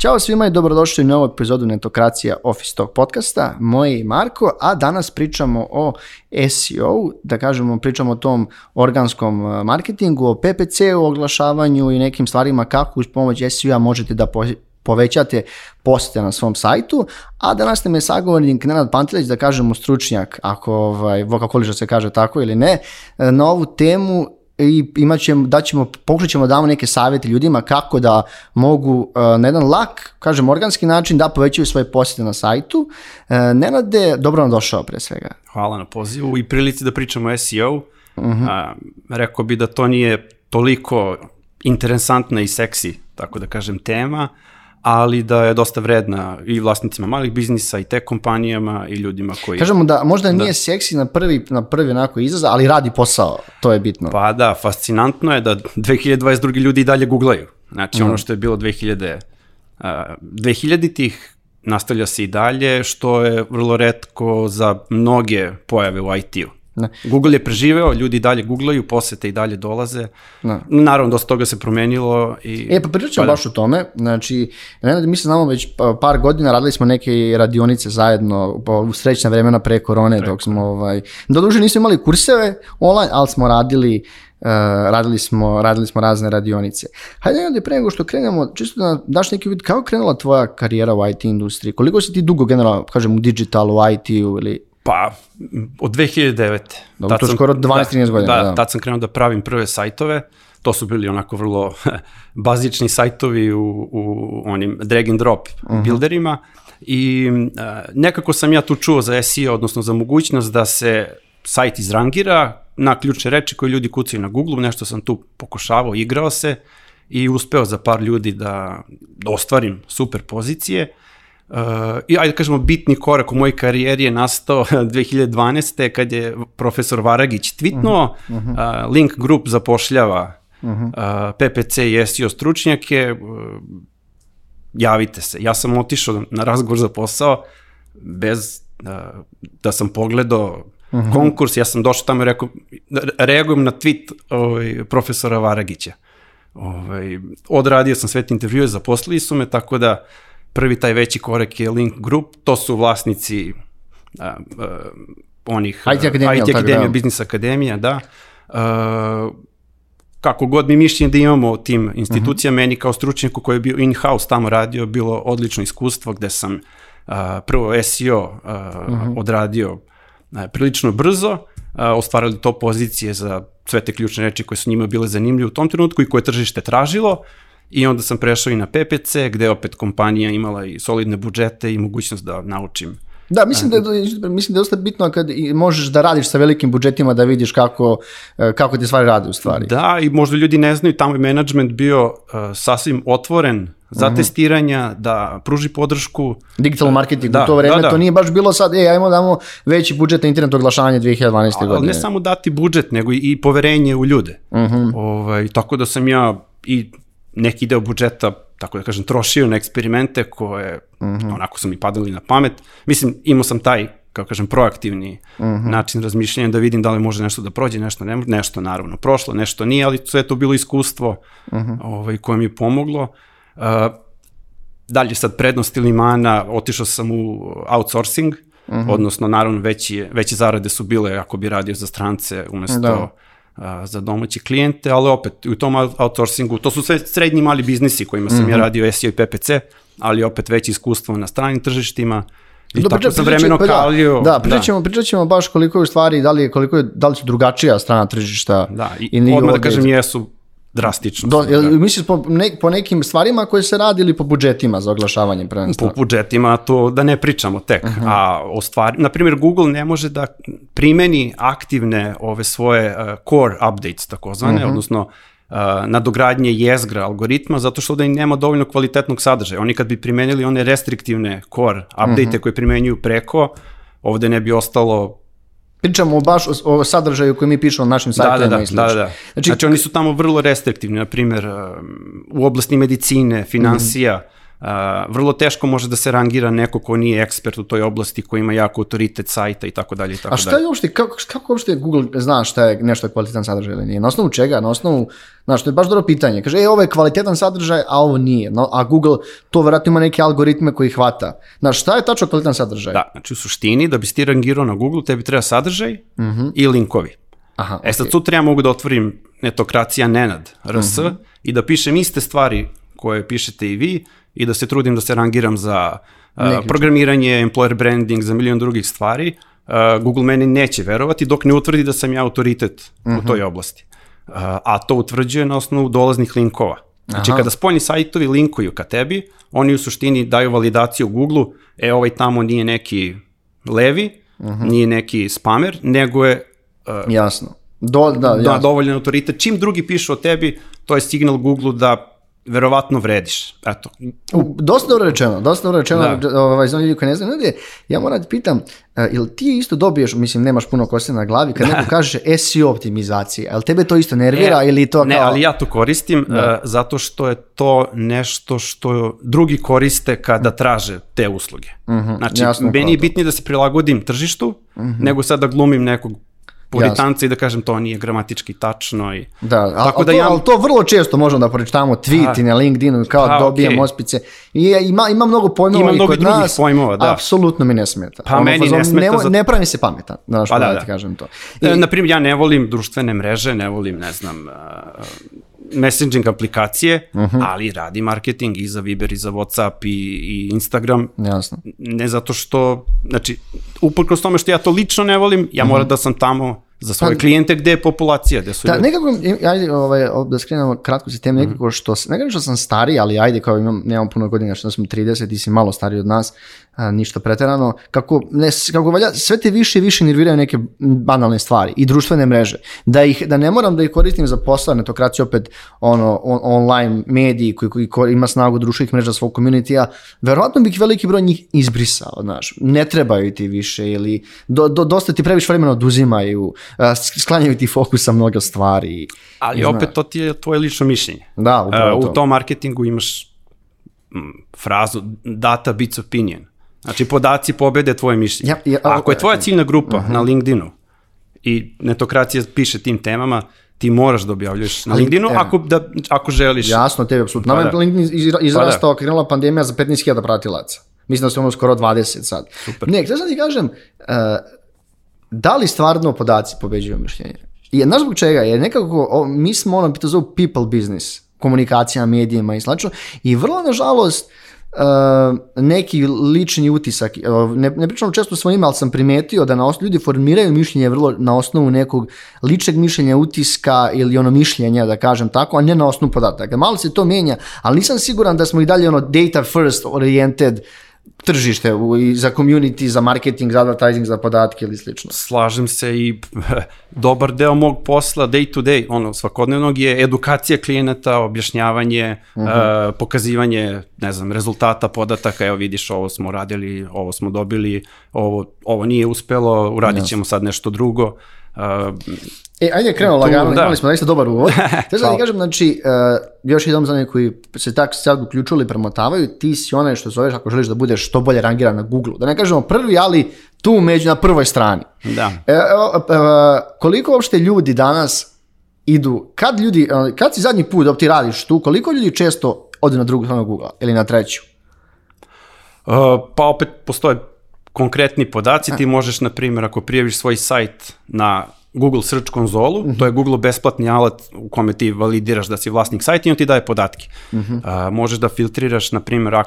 Ćao svima i dobrodošli u novu epizodu Netokracija Office Talk podcasta. Moje je Marko, a danas pričamo o SEO, da kažemo pričamo o tom organskom uh, marketingu, o PPC-u, oglašavanju i nekim stvarima kako uz pomoć SEO-a možete da povećate posete na svom sajtu, a danas nam je sagovornik Nenad Pantelić, da kažemo stručnjak, ako ovaj, vokakoliša se kaže tako ili ne, na ovu temu i imat ćemo, da ćemo, pokušat da damo neke savjete ljudima kako da mogu uh, na jedan lak, kažem organski način da povećaju svoje posjete na sajtu. Uh, Nenade, dobro nam došao pre svega. Hvala na pozivu i prilici da pričamo o SEO. Uh -huh. A, rekao bi da to nije toliko interesantna i seksi, tako da kažem, tema, ali da je dosta vredna i vlasnicima malih biznisa i te kompanijama i ljudima koji... Kažemo da možda nije da. seksi na prvi, na prvi onako izraz, ali radi posao, to je bitno. Pa da, fascinantno je da 2022. ljudi i dalje googlaju. Znači mm. ono što je bilo 2000, uh, 2000-ih nastavlja se i dalje, što je vrlo redko za mnoge pojave u IT-u. Ne. Google je preživeo, ljudi dalje googlaju, posete i dalje dolaze. Ne. Naravno, dosta toga se promenilo. I... E, pa pričat ćemo pa, baš o tome. Znači, ne, mi se znamo već par godina, radili smo neke radionice zajedno u srećna vremena pre korone, Preko. dok smo, ovaj, doduže nismo imali kurseve online, ali smo radili Uh, radili, smo, radili smo razne radionice. Hajde onda pre nego što krenemo, čisto da daš neki vid kako krenula tvoja karijera u IT industriji? Koliko si ti dugo generalno, kažem, u digitalu, u IT-u ili Pa, od 2009. Dobro, to je skoro 12-13 da, godina. Da, da, tad sam krenuo da pravim prve sajtove. To su bili onako vrlo bazični sajtovi u, u onim drag and drop uh mhm. -huh. builderima. I uh, nekako sam ja tu čuo za SEO, odnosno za mogućnost da se sajt izrangira na ključne reči koje ljudi kucaju na Google, nešto sam tu pokušavao, igrao se i uspeo za par ljudi da, da ostvarim super pozicije. Uh, I ajde da kažemo, bitni korak u mojoj karijeri je nastao 2012. kad je profesor Varagić tvitnuo, uh -huh, uh -huh. uh, Link Group zapošljava uh -huh. uh, PPC i SEO stručnjake, uh, javite se. Ja sam otišao na razgovor za posao bez uh, da sam pogledao uh -huh. konkurs, ja sam došao tamo i rekao, reagujem na tweet ovaj, profesora Varagića. Ovaj, odradio sam sve te intervjue, zaposlili su me, tako da uh, Prvi taj veći korak je Link Group, to su vlasnici a, a, onih IT Akademija, IT Akademija, da. Biznis Akademija, da. A, kako god mi mišljenje da imamo o tim institucijama, uh mhm. -huh. meni kao stručnjaku koji je bio in-house tamo radio, bilo odlično iskustvo gde sam a, prvo SEO a, uh -huh. odradio a, prilično brzo, a, ostvarali to pozicije za sve te ključne reči koje su njima bile zanimljive u tom trenutku i koje tržište tražilo, I onda sam prešao i na PPC, gde opet kompanija imala i solidne budžete i mogućnost da naučim Da, mislim da, je, mislim da je dosta bitno kad možeš da radiš sa velikim budžetima da vidiš kako, e, kako ti stvari rade u stvari. Da, i možda ljudi ne znaju, tamo je management bio uh, sasvim otvoren za mm -hmm. testiranja, da pruži podršku. Digital marketing da, u to vreme, da, da. to nije baš bilo sad, ej, ajmo damo veći budžet na internet oglašavanje 2012. godine. Ali ne samo dati budžet, nego i poverenje u ljude. Mm -hmm. ovaj, tako da sam ja i neki deo budžeta, tako da kažem, trošio na eksperimente koje mhm. -huh. onako su mi padali na pamet. Mislim, imao sam taj, kao kažem, proaktivni uh mhm. -huh. način razmišljanja da vidim da li može nešto da prođe, nešto ne nešto naravno prošlo, nešto nije, ali sve to bilo iskustvo uh mhm. -huh. ovaj, koje mi je pomoglo. Uh, dalje sad prednost ili mana, otišao sam u outsourcing, uh -huh. odnosno naravno veći, veće zarade su bile ako bi radio za strance umesto da za domaće klijente, ali opet u tom outsourcingu, to su sve srednji mali biznisi kojima sam mm -hmm. ja mhm. radio SEO i PPC, ali opet veće iskustvo na stranim tržištima, I Dobre, tako sam vremeno pa kalio. Da, da, pričat ćemo, da. pričat ćemo baš koliko je u stvari, da li, koliko je, da li su drugačija strana tržišta. Da, i, i odmah da kažem jesu drastično. Do, jel, da. misliš po, ne, po nekim stvarima koje se radi ili po budžetima za oglašavanje prvenstveno? Po budžetima to da ne pričamo tek, uh mhm. -huh. a o stvari, na primjer Google ne može da primeni aktivne ove svoje uh, core updates takozvane, uh mhm. -huh. odnosno uh, nadogradnje jezgra algoritma, zato što ovde nema dovoljno kvalitetnog sadržaja. Oni kad bi primenili one restriktivne core update uh mhm. -huh. koje primenjuju preko, ovde ne bi ostalo Pričamo baš o, o sadržaju koji mi pišemo na našim sajtovima da, da, i slično. Da, da, Znači, znači oni su tamo vrlo restriktivni, na primjer, um, u oblasti medicine, finansija, mm -hmm. Uh, vrlo teško može da se rangira neko ko nije ekspert u toj oblasti, ko ima jako autoritet sajta i tako dalje i tako A šta dalje. je uopšte, kako, kako uopšte Google zna šta je nešto je kvalitetan sadržaj ili nije? Na osnovu čega? Na osnovu, znaš, to je baš dobro pitanje. Kaže, e, ovo je kvalitetan sadržaj, a ovo nije. No, a Google to vjerojatno ima neke algoritme koji hvata. Znaš, šta je tačno kvalitetan sadržaj? Da, znači u suštini da bi ti rangirao na Google, tebi treba sadržaj i linkovi. Aha, E sad okej. sutra ja mogu da otvorim netokracija Nenad RS i da pišem iste stvari koje pišete i vi i da se trudim da se rangiram za uh, programiranje, employer branding, za milion drugih stvari. Uh, Google meni neće verovati dok ne utvrdi da sam ja autoritet u toj oblasti. Uh, a to utvrđuje na osnovu dolaznih linkova. Znači, Aha. kada spoljni sajtovi linkuju ka tebi, oni u suštini daju validaciju Google-u, e, ovaj tamo nije neki levi, nije neki spamer, nego je Jasno. Do, da, da, jasno. dovoljan autoritet. Čim drugi pišu o tebi, to je signal Google da verovatno vrediš. Eto. U, dosta dobro rečeno, dosta dobro rečeno, Da. ovaj, za ljudi koji ne znaju, ljudi, ja moram da pitam, uh, jel ti isto dobiješ, mislim, nemaš puno kose na glavi, kad neko kaže SEO optimizacija, jel tebe to isto nervira ili to E, ne, kao... ali ja to koristim uh, zato što je to nešto što drugi koriste kada traže te usluge. Znači, jasno, meni je bitnije da se prilagodim tržištu, nego sad da glumim nekog puritanca i da kažem to nije gramatički tačno. I... Da, ali, Tako da to, ja- ali to vrlo često možemo da pročitamo tweet i na LinkedInu kao Pa, dobijem okej. ospice. I ima, ima mnogo pojmova Ima i mnogo kod nas. pojmova, da. Apsolutno mi ne smeta. Pa meni ne fazon, smeta Ne, zato- ne pravi se pametan, znaš, Pa da, da, da. kažem to. I... E, naprimjer, ja ne volim društvene mreže, ne volim, ne znam, uh, messaging aplikacije, ali radi marketing i za Viber i za Whatsapp i, i Instagram. Jasno. Ne zato što, znači, uprkos tome što ja to lično ne volim, ja moram da sam tamo za svoje klijente gde je populacija, gde su Da, ljudi. nekako, ajde, ovaj, da skrenemo kratko se teme, Mhm. nekako što, ne kažem što sam stariji, ali ajde, kao imam, nemam puno godina, što sam 30, ti si malo stariji od nas, a, ništa preterano, kako, ne, kako valja, sve te više i više nerviraju neke banalne stvari i društvene mreže, da, ih, da ne moram da ih koristim za posao, netokraciju opet ono, on, online mediji koji, koji, koji ima snagu društvenih mreža svog community-a, verovatno bih veliki broj njih izbrisao, znaš, ne trebaju ti više ili do, do, dosta ti previše vremena oduzimaju, a, sklanjaju ti fokus sa mnogo stvari. Ali opet to ti je tvoje lično mišljenje. Da, upravo Uh, to. u tom marketingu imaš frazu data beats opinion. Znači, podaci pobede tvoje mišljenje. Ja- ja- Ako je tvoja ciljna grupa Mhm. na LinkedInu i netokracija piše tim temama, ti moraš da objavljuješ na LinkedInu e. ako, da, ako želiš. Jasno, tebi apsolutno. Pa Nama je da. LinkedIn izra- izrastao, Pa je krenula pandemija za 15.000 pratilaca. Mislim da su ono skoro 20 sad. Super. Ne, htio sam ti kažem, uh, da li stvarno podaci pobeđuju mišljenje? I znaš zbog čega? Jer nekako, o, mi smo ono, to zovu people business, komunikacija, medijima i slično, i vrlo nažalost, Uh, neki lični utisak, uh, ne, ne pričam često svojima, ali sam primetio da na osnovu ljudi formiraju mišljenje vrlo na osnovu nekog ličnog mišljenja, utiska ili ono mišljenja, da kažem tako, a ne na osnovu podataka. Malo se to mijenja, ali nisam siguran da smo i dalje ono data first oriented tržište u, i za community, za marketing, za advertising, za podatke ili slično. Slažem se i dobar deo mog posla day to day, ono svakodnevnog je edukacija klijenata, objašnjavanje, Mhm. uh pokazivanje, ne znam, rezultata podataka, evo vidiš ovo smo radili, ovo smo dobili, ovo, ovo nije uspelo, uradit ćemo sad nešto drugo. Uh, E, ajde krenemo lagano, da. imali smo zaista dobar uvod. Te sad ti kažem, znači, uh, još jednom za neki koji se tak sad uključili i premotavaju, ti si onaj što zoveš ako želiš da budeš što bolje rangiran na Google. Da ne kažemo prvi, ali tu među na prvoj strani. da. E, evo, e, koliko uopšte ljudi danas idu, kad ljudi, e, kad si zadnji put dok ti radiš tu, koliko ljudi često ode na drugu stranu Google ili na treću? Uh, pa opet postoje konkretni podaci, ti možeš, na primjer, ako prijaviš svoj sajt na Google Search konzolu, to je Google besplatni alat u kome ti validiraš da si vlasnik sajta i on ti daje podatke. Uh, možeš da filtriraš, na primjer, uh,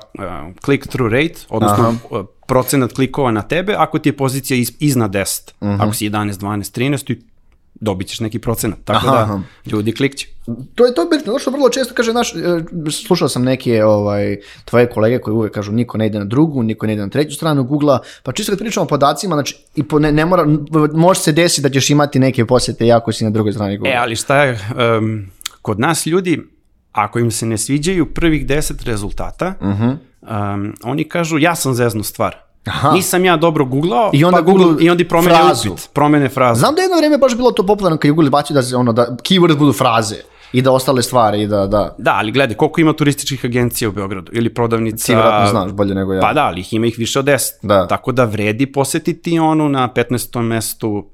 click-through rate, odnosno uh, procenat klikova na tebe, ako ti je pozicija iz, iznad 10, ako si 11, 12, 13, ti dobit ćeš neki procenat. Tako Aha, da aha. ljudi klikće. To je to je bitno, zato što vrlo često kaže naš, e, slušao sam neke ovaj, tvoje kolege koji uvek kažu niko ne ide na drugu, niko ne ide na treću stranu Google-a, pa čisto kad pričamo o podacima, znači, i po, ne, ne mora, može se desiti da ćeš imati neke posjete jako si na drugoj strani Google. E, ali šta je, um, kod nas ljudi, ako im se ne sviđaju prvih deset rezultata, um, oni kažu ja sam zeznu stvar. Aha. Nisam ja dobro googlao, I onda pa Google, Google i onda promene frazu. upit, promene frazu. Znam da je jedno vrijeme baš bilo to popularno kad Google bacio da se ono, da keyword budu fraze. i da ostale stvari i da, da. Da, ali gledaj, koliko ima turističkih agencija u Beogradu ili prodavnica... Ti vjerojatno znaš bolje nego ja. Pa da, ali ih ima ih više od 10. Da. Tako da vredi posetiti onu na 15. mestu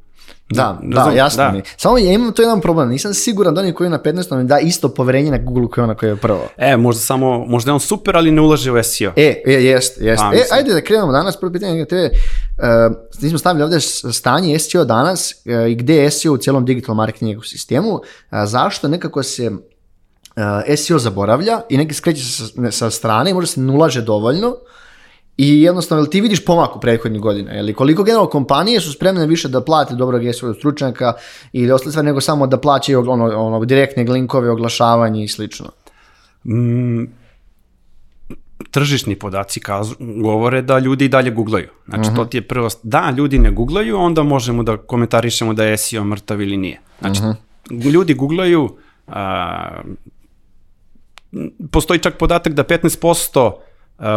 Da, da, znam, jasno da. mi. Samo ja imam to jedan problem, nisam siguran da oni koji je na 15. mi da isto poverenje na Google koji je ona koja je prvo. E, možda samo, možda je on super, ali ne ulaže u SEO. E, e, jest, jest. Pa, e, ajde da krenemo danas, prvo pitanje tebe, uh, nismo stavili ovde stanje SEO danas uh, i gde je SEO u cijelom digital marketing ekosistemu, uh, zašto nekako se uh, SEO zaboravlja i neki skreće sa, sa strane i možda se ne ulaže dovoljno i jednostavno, ti vidiš pomak u prethodnih godina? Jel, koliko generalno kompanije su spremne više da plate dobrog SEO stručnjaka ili ostale stvari nego samo da plaćaju ono, ono, direktne linkove, oglašavanje i slično? Mm, tržišni podaci kažu, govore da ljudi i dalje googlaju. Znači, to ti je prvo... Da, ljudi ne googlaju, onda možemo da komentarišemo da je SEO mrtav ili nije. Znači, ljudi googlaju... A, postoji čak podatak da 15% a,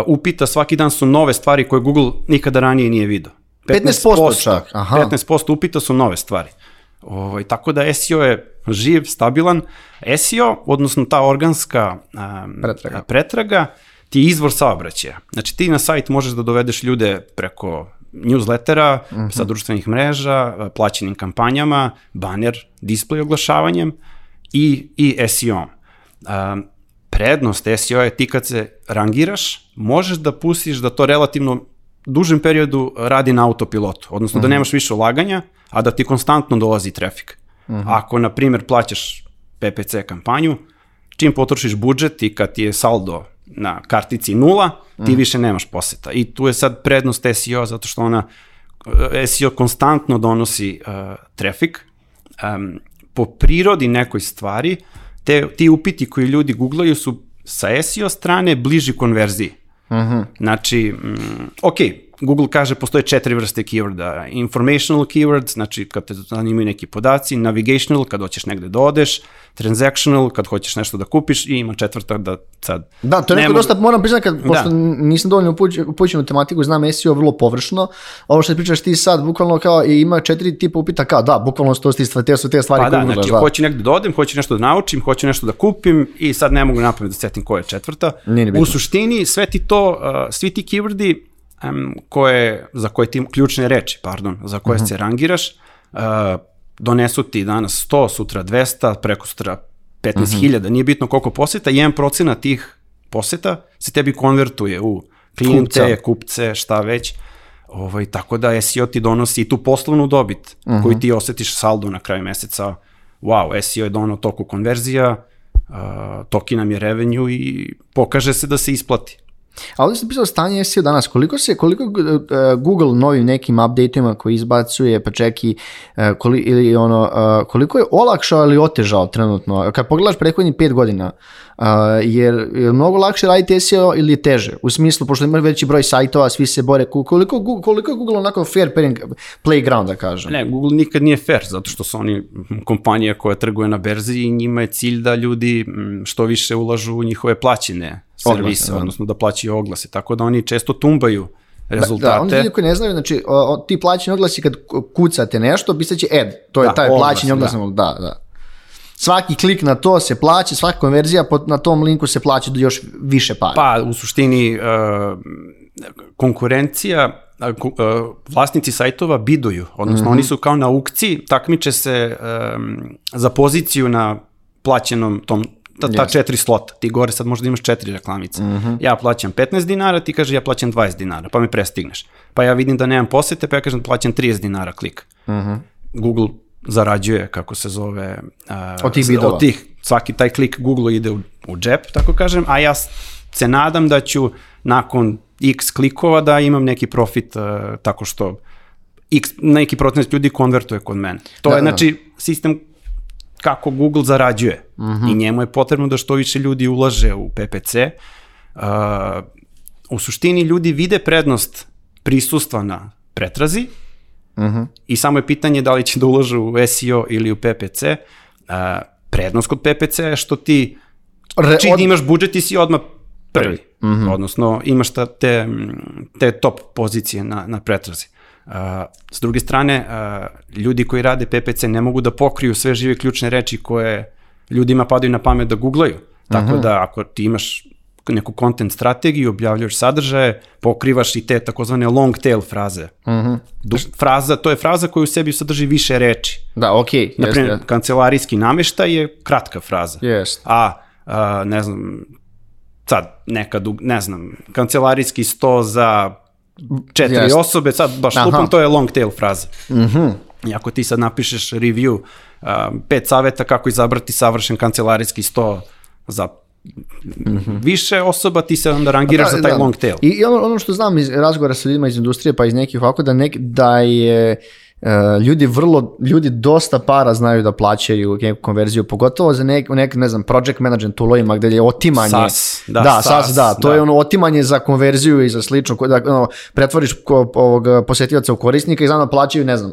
upita svaki dan su nove stvari koje Google nikada ranije nije video. 15% čak, aha. 15% upita su nove stvari. Ovaj, tako da SEO je živ, stabilan. SEO, odnosno ta organska um, Pretraga. pretraga, ti je izvor saobraćaja. Znači ti na sajt možeš da dovedeš ljude preko newslettera, Mhm. sa društvenih mreža, plaćenim kampanjama, baner, display oglašavanjem i, i SEO. Um, prednost SEO je ti kad se rangiraš, možeš da pustiš da to relativno dužem periodu radi na autopilotu, odnosno da nemaš više ulaganja, a da ti konstantno dolazi trafik. Ako, na primjer, plaćaš PPC kampanju, čim potrošiš budžet i kad ti je saldo na kartici nula, ti više nemaš poseta. I tu je sad prednost SEO zato što ona eh, SEO konstantno donosi uh, trafik. Um, po prirodi nekoj stvari, te, ti upiti koji ljudi googlaju su sa SEO strane bliži konverziji. Znači, mm, ok, Google kaže postoje četiri vrste keyworda. Informational keyword, znači kad te zanimaju neki podaci, navigational, kad hoćeš negde da odeš, transactional, kad hoćeš nešto da kupiš i ima četvrta da sad... Da, to je ne neko mogu- dosta, moram priznati, kad, pošto Da. nisam dovoljno upuć- upućen u tematiku, znam SEO vrlo površno, ovo što pričaš ti sad, bukvalno kao, i ima četiri tipa upita, kao, da, bukvalno to ti te su te stvari Pa koje da, googlaš, znači, hoću negde da odem, hoću nešto da naučim, hoću nešto da kupim i sad ne mogu napamet da setim koja je četvrta. Nije. U suštini, sve ti to, uh, svi ti keywordi um, koje, za koje ti, ključne reči, pardon, za koje Mhm. se rangiraš, uh, donesu ti danas 100, sutra 200, preko sutra 15.000, Mhm. nije bitno koliko poseta, 1% tih poseta se tebi konvertuje u klijente, Kupca. kupce, šta već. Ovaj, tako da SEO ti donosi i tu poslovnu dobit Mhm. koju ti osetiš saldo na kraju meseca. Wow, SEO je donao toku konverzija, uh, toki nam je revenue i pokaže se da se isplati. A ovdje ste pisao stanje SEO danas, koliko se, koliko uh, Google novim nekim updateima koji izbacuje, pa čak i uh, koli, ili ono, koliko je olakšao ili otežao trenutno, kad pogledaš prethodnih pet godina, jer je mnogo lakše raditi SEO ili je teže, u smislu, pošto ima veći broj sajtova, svi se bore, Ko- koliko, koliko je Google onako fair playground, da kažem. Ne, Google nikad nije fair, zato što su oni kompanija koja trguje na berzi i njima je cilj da ljudi što više ulažu u njihove servise, da. odnosno da plaćaju oglase, tako da oni često tumbaju Da, rezultate. oni ljudi koji ne znaju, znači, o, o, ti plaćeni oglasi kad kucate nešto, pisaće ad, to je Da, taj oglas, plaćeni oglas, da. da. da, Svaki klik na to se plaća, svaka konverzija po- na tom linku se plaća do još više para. Pa, u suštini, uh, konkurencija, uh, ku- uh, vlasnici sajtova biduju, odnosno oni su kao na aukciji, takmiče se um, za poziciju na plaćenom tom ta, ta četiri slota. Ti gore sad možda imaš četiri reklamice. Ja plaćam 15 dinara, ti kaže ja plaćam 20 dinara, pa me prestigneš. Pa ja vidim da nemam posete, pa ja kažem plaćam 30 dinara klik. Google zarađuje, kako se zove... Uh, Od tih bidova. Od tih, svaki taj klik Google ide u, u džep, tako kažem, a ja se nadam da ću nakon x klikova da imam neki profit uh, tako što x, neki procenat ljudi konvertuje kod mene. To Da, je da. znači sistem kako Google zarađuje Mhm. i njemu je potrebno da što više ljudi ulaže u PPC. Uh, u suštini ljudi vide prednost prisustva na pretrazi Mhm. i samo je pitanje da li će da ulažu u SEO ili u PPC. Uh, prednost kod PPC je što ti Re- čim od- imaš budžet ti si odmah prvi. Odnosno imaš ta, te, mm, te top pozicije na, na pretrazi. Uh, s druge strane, uh, ljudi koji rade PPC ne mogu da pokriju sve žive ključne reči koje ljudima padaju na pamet da googlaju. Tako da ako ti imaš neku content strategiju, objavljaš sadržaje, pokrivaš i te takozvane long tail fraze. Du, fraza, to je fraza koja u sebi sadrži više reči. Da, okej, okay, Naprimjer, jeste. kancelarijski nameštaj je kratka fraza. Jest. A, a, ne znam, sad neka, dug, ne znam, kancelarijski sto za četiri Jest. osobe, sad baš Aha. lupam, to je long tail fraza. I ako ti sad napišeš review, a, pet saveta kako izabrati savršen kancelarijski sto za više osoba, ti se onda rangiraš za taj long tail. I, i ono, ono što znam iz razgovora sa ljudima iz industrije, pa iz nekih ovako, da, nek, da je e, ljudi vrlo, ljudi dosta para znaju da plaćaju neku konverziju, pogotovo za nek, nek ne znam, project management toolovima gde je otimanje. SAS, da, da, SAS, SAS, da, to da. je ono otimanje za konverziju i za slično, da ono, pretvoriš ko, ovog posjetioca u korisnika i znam da plaćaju, ne znam,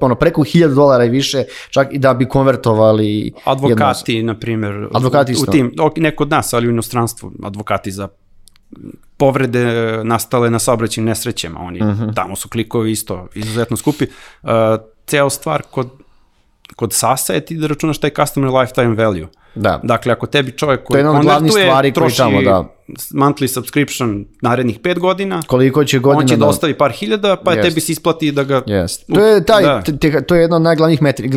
ono, preko 1000 dolara i više, čak i da bi konvertovali Advokati, na primjer, Advokati u, u tim, ne kod nas, ali u inostranstvu, advokati za povrede nastale na saobraćajnim nesrećama, oni, Mhm. tamo su klikovi isto izuzetno skupi. Uh, ceo stvar kod, kod SAS-a je ti da računaš taj customer lifetime value. Da. Dakle, ako tebi čovjek je koji od glavnih konvertuje, stvari troši tamo, da. monthly subscription narednih pet godina, Koliko će godina on će da ostavi par hiljada, pa Jest. tebi se isplati da ga... Jest. To je taj Da. te- to je jedna od najglavnijih metrika,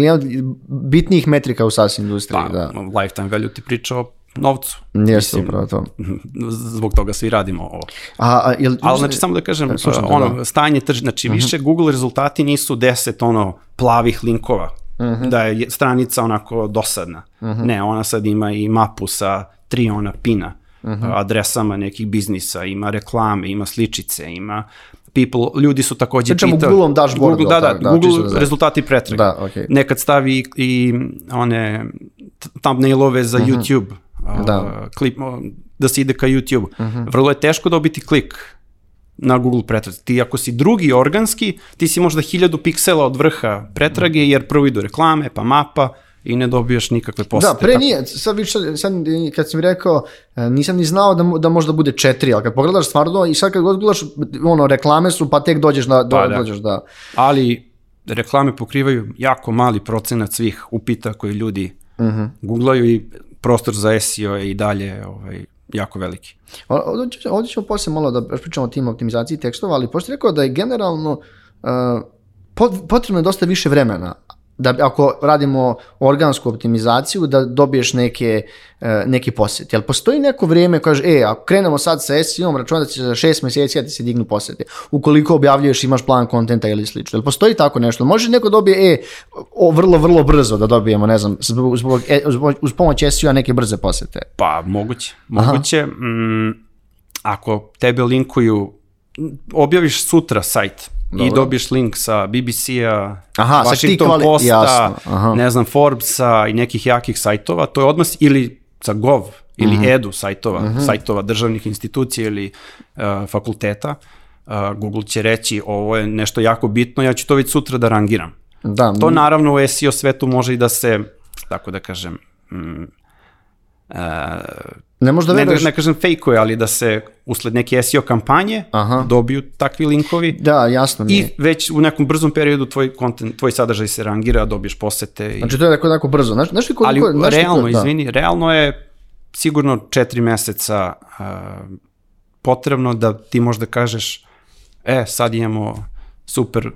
bitnijih metrika u SAS industriji, Pa, da. lifetime value ti priča o novcu. Mislim, upravo to. zbog toga svi radimo ovo. A, a jel, Ali znači samo da kažem, slušam te, ono, da. Mhm. stanje tržišta, znači više Google rezultati nisu 10 ono plavih linkova, Mhm. da je stranica onako dosadna. Ne, ona sad ima i mapu sa tri ona pina, Mhm. adresama nekih biznisa, ima reklame, ima sličice, ima people, ljudi su takođe Pričamo pitali. Google-om dashboardu, Google, da, da, da, Google da rezultati pretrage. Da, okej. Nekad stavi i, one thumbnailove za YouTube. A, Mhm. Da. Mhm. klip, da se ide ka YouTube. Vrlo je teško dobiti klik na Google pretrazi. Ti ako si drugi organski, ti si možda hiljadu piksela od vrha pretrage, jer prvo idu reklame, pa mapa i ne dobiješ nikakve posete. Da, pre nije, sad, više, sad kad si mi rekao, e, nisam ni znao da, da možda bude četiri, ali kad pogledaš stvarno i sad kad god gledaš, ono, reklame su, pa tek dođeš da, do, Pa da. dođeš da, Ali reklame pokrivaju jako mali procenat svih upita koji ljudi Mhm. googlaju i prostor za SEO je i dalje ovaj, jako veliki. Ovdje, ćemo poslije malo da pričamo o tim optimizaciji tekstova, ali pošto rekao da je generalno uh, pot- potrebno je dosta više vremena da ako radimo organsku optimizaciju da dobiješ neke, uh, neki posjet. Jel postoji neko vrijeme kaže, e, ako krenemo sad sa SEO-om, računa da će za šest mjeseci da ti se dignu posjete. Ukoliko objavljuješ, imaš plan kontenta ili slično. Jel postoji tako nešto? Može neko dobije, e, o, vrlo, vrlo brzo da dobijemo, ne znam, zbog, zbog, e, zbog- uz pomoć SEO-a neke brze posjete. Pa, moguće. Moguće. Mm, ako tebe linkuju, objaviš sutra sajt i Dobro. dobiješ link sa BBC-a, Aha, Washington kvali- Posta, jasno, aha. ne znam, Forbesa i nekih jakih sajtova, to je odmah, ili sa Gov, ili Mhm. Edu sajtova, sajtova državnih institucija ili uh, fakulteta, uh, Google će reći ovo je nešto jako bitno, ja ću to već sutra da rangiram. Da, To naravno u SEO svetu može i da se, tako da kažem, mm, uh, ne možda ne, ne, veruješ. ne kažem fejkuje, ali da se usled neke SEO kampanje Aha. dobiju takvi linkovi Da, jasno mi je. i već u nekom brzom periodu tvoj content, tvoj sadržaj se rangira, dobiješ posete. I... Znači to je tako, tako brzo. Znaš, znaš li koliko, ali znaš realno, koliko- da. izvini, realno je sigurno četiri meseca uh, potrebno da ti možda kažeš e, sad imamo super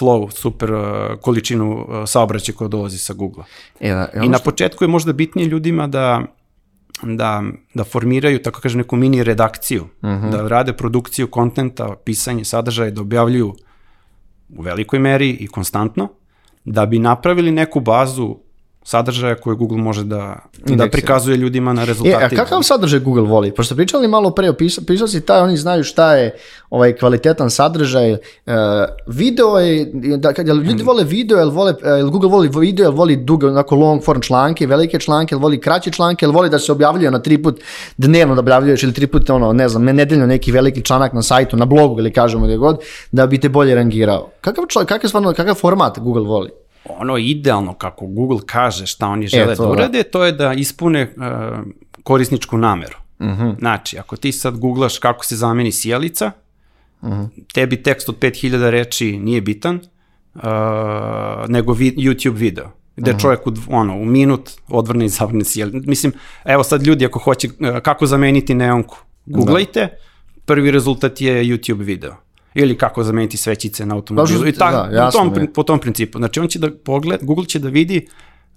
flow, super uh, količinu uh, saobraćaja koja dolazi sa Google-a. E, da, I na početku je možda bitnije ljudima da da, da formiraju, tako kažem, neku mini redakciju, da rade produkciju kontenta, pisanje sadržaja, da objavljuju u velikoj meri i konstantno, da bi napravili neku bazu sadržaja koju Google može da, da prikazuje ljudima na E, rezultatima. a kakav sadržaj Google voli? Pošto pričali malo pre, opisao, pisao si taj, oni znaju šta je ovaj kvalitetan sadržaj. E, video je, da, kad, jel ljudi vole video, jel, vole, e, jel Google voli video, jel voli duge, onako long form članke, velike članke, jel voli kraće članke, jel voli da se objavljuje na tri put dnevno da objavljuješ ili tri put, ono, ne znam, nedeljno neki veliki članak na sajtu, na blogu ili kažemo gdje god, da bi te bolje rangirao. Kakav, čl- kakav, stvarno, kakav format Google voli? Ono idealno kako Google kaže šta oni žele to da da. urade, to je da ispune uh, korisničku nameru. Znači, ako ti sad googlaš kako se zameni sjelica, tebi tekst od 5000 reči nije bitan, uh, nego vi, YouTube video. gde Mhm. čovjek u, ono, u minut odvrne i zavrne sjeli. Mislim, evo sad ljudi ako hoće e, kako zameniti neonku, googlajte, prvi rezultat je YouTube video. Ili kako zameniti svećice na automobilu. Baš, I tak, da, jasno tom, je. po tom principu. Znači on će da pogled, Google će da vidi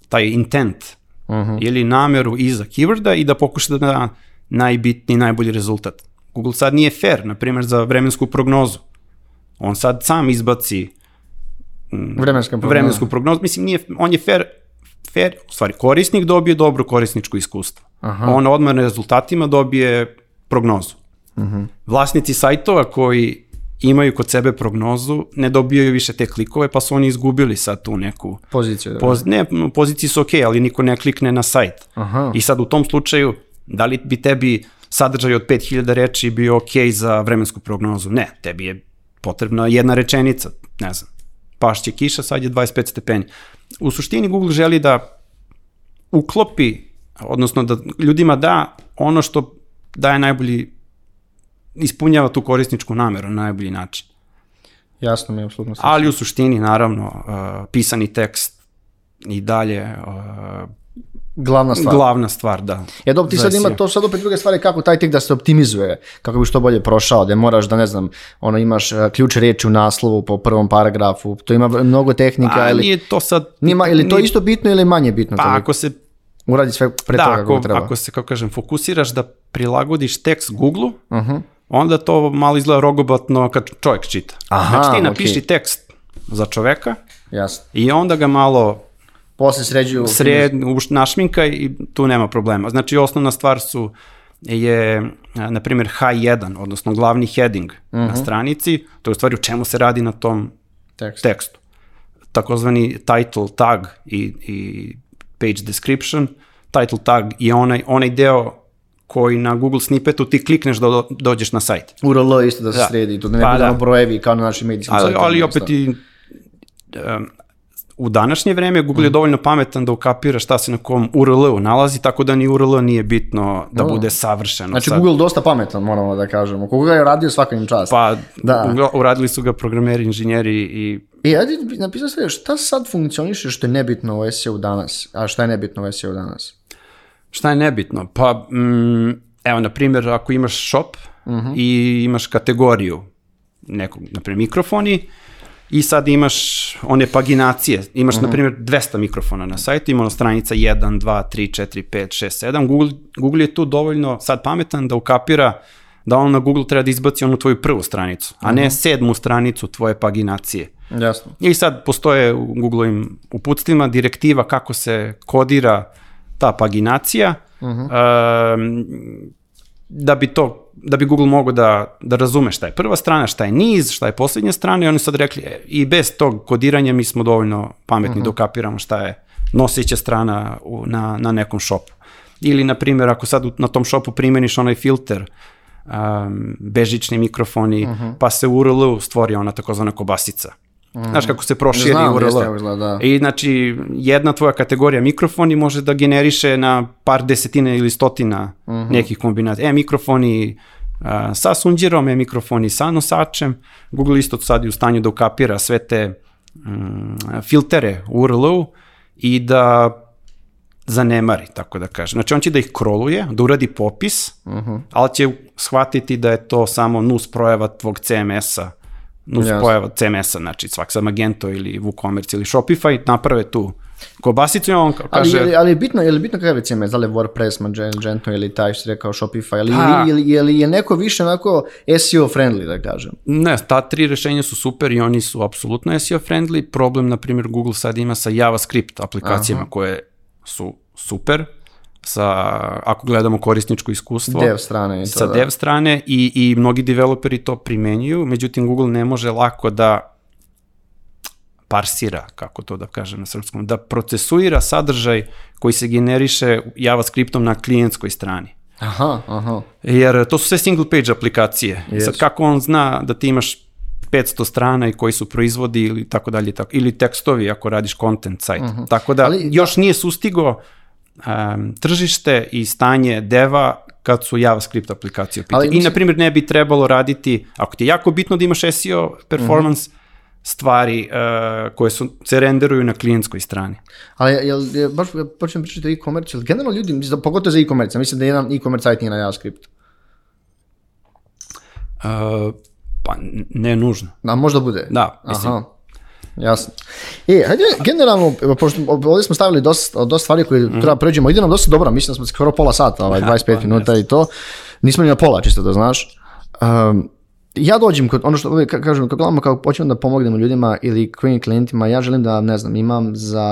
taj intent Mhm. ili nameru iza keyworda i da pokuša da da najbitniji, najbolji rezultat. Google sad nije fair, na primjer, za vremensku prognozu. On sad sam izbaci Vremenska prognoza. vremensku prognozu. Mislim, nije, on je fair, fair, u stvari, korisnik dobije dobro korisničko iskustvo. Aha. On odmah na rezultatima dobije prognozu. Mhm. Vlasnici sajtova koji imaju kod sebe prognozu ne dobijaju više te klikove, pa su oni izgubili sad tu neku Poziciju. Da. Poz, ne, poziciji su ok, ali niko ne klikne na sajt. Aha. I sad u tom slučaju, da li bi tebi sadržaj od 5000 reči bio ok za vremensku prognozu? Ne, tebi je potrebna jedna rečenica, ne znam, pašće kiša, sad je 25 stepeni. U suštini Google želi da uklopi, odnosno da ljudima da ono što daje najbolji, ispunjava tu korisničku nameru na najbolji način. Jasno mi je, apsolutno. Ali u suštini, naravno, uh, pisani tekst i dalje uh, Glavna stvar. glavna stvar, da. Ja dobro, ti sad ima to sad opet druge stvari kako taj tek da se optimizuje, kako bi što bolje prošao, da moraš da ne znam, ono imaš uh, ključ reči u naslovu po prvom paragrafu, to ima mnogo tehnika, A ili, nije to sad... nima, ili to nije- isto bitno ili manje bitno, Pa ako se, uradi sve pre da, toga kako ako, treba. ako se, kako kažem, fokusiraš da prilagodiš tekst Google-u, Uh-huh. Onda to malo izgleda rogobatno kad čovjek čita. Aha, znači ti napiši tekst za čoveka Jasno. i onda ga malo Posle sređuju... sred, našminkaj i tu nema problema. Znači osnovna stvar su je, a, na primjer, H1, odnosno glavni heading Mhm. na stranici, to je u stvari u čemu se radi na tom tekst. tekstu. Takozvani title tag i, i page description. Title tag je onaj, onaj deo koji na Google snippetu ti klikneš da do, dođeš na sajt. URL isto da se Da. sredi, to da ne Pa da. brojevi kao na našim medijskim Ali, sajtovima, ali isto. opet i um, u današnje vreme Google je Mhm. dovoljno pametan da ukapira šta se na kom URL-u nalazi, tako da ni URL nije bitno da Da. bude savršeno. Znači sad. Google dosta pametan, moramo da kažemo. Koga ga je radio svaka im čast. Pa, Da. uradili su ga programeri, inženjeri i I ajde, napisao sve, šta sad funkcioniše što je nebitno u SEO danas, a šta je nebitno u SEO danas? Šta je nebitno? Pa, mm, evo, na primjer, ako imaš shop i imaš kategoriju nekog, na primjer, mikrofoni i sad imaš one paginacije, imaš, na primjer, 200 mikrofona na sajtu, ima ono stranica 1, 2, 3, 4, 5, 6, 7. Google, Google je tu dovoljno sad pametan da ukapira da on na Google treba da izbaci onu tvoju prvu stranicu, a ne sedmu stranicu tvoje paginacije. Jasno. I sad postoje u Googleovim uputstvima direktiva kako se kodira ta paginacija um, da bi to da bi Google mogao da, da razume šta je prva strana, šta je niz, šta je posljednja strana i oni sad rekli e, i bez tog kodiranja mi smo dovoljno pametni da ukapiramo šta je noseća strana u, na, na nekom šopu. Ili, na primjer, ako sad na tom šopu primeniš onaj filter, um, bežični mikrofoni, pa se u URL-u stvori ona takozvana kobasica. Znaš kako se proširi Znam, URL. jeste izgleda, da. I znači, jedna tvoja kategorija mikrofoni može da generiše na par desetina ili stotina Mhm. nekih kombinacija. E, mikrofoni a, sa sunđerom, e, mikrofoni sa nosačem. Google isto sad je u stanju da ukapira sve te mm, filtere u URL-u i da zanemari, tako da kažem. Znači, on će da ih kroluje, da uradi popis, Mhm. ali će shvatiti da je to samo nus projava tvog CMS-a, nus Jasno. pojava CMS-a, znači svak sa Magento ili WooCommerce ili Shopify, naprave tu kobasicu i on ka- Ali, kaže... je, li- ali je bitno, je li bitno kakav je CMS, da li je WordPress, Magento ili taj što si rekao Shopify, ali je, li, je, li, je neko više onako SEO friendly, da kažem? Ne, ta tri rešenja su super i oni su apsolutno SEO friendly. Problem, na primjer, Google sad ima sa JavaScript aplikacijama koje su super, sa, ako gledamo korisničko iskustvo. Dev strane to, sa da. dev strane i, i mnogi developeri to primenjuju, međutim Google ne može lako da parsira, kako to da kažem na srpskom, da procesuira sadržaj koji se generiše JavaScriptom na klijentskoj strani. Aha, aha. Jer to su sve single page aplikacije. I sad kako on zna da ti imaš 500 strana i koji su proizvodi ili tako dalje, tako, ili tekstovi ako radiš content sajt. Tako da Mhm. Ali- još nije sustigo um, tržište i stanje deva kad su JavaScript aplikacije u pitanju. Ali I, mislim- na primjer, ne bi trebalo raditi, ako ti je jako bitno da imaš SEO performance, stvari uh, koje su, se renderuju na klijentskoj strani. Ali jel, je, baš ja počnem pričati o e-commerce, jel generalno ljudi, mislim, pogotovo za e-commerce, mislim da jedan e-commerce sajt nije na JavaScript. Uh, pa ne nužno. Da, možda bude. Da, mislim, Aha. Jasno. E, hajde, generalno, pošto ovdje smo stavili dosta, dosta stvari koje Mhm. treba pređemo, ide nam dosta dobro, mislim da smo skoro pola sata, ovaj, 25 pa, minuta i to. Nismo ni na pola, čisto da znaš. Um, ja dođem kod, ono što uvijek ka- kažem, kad gledamo kako počnemo da pomognemo ljudima ili kvim klijentima, ja želim da, ne znam, imam za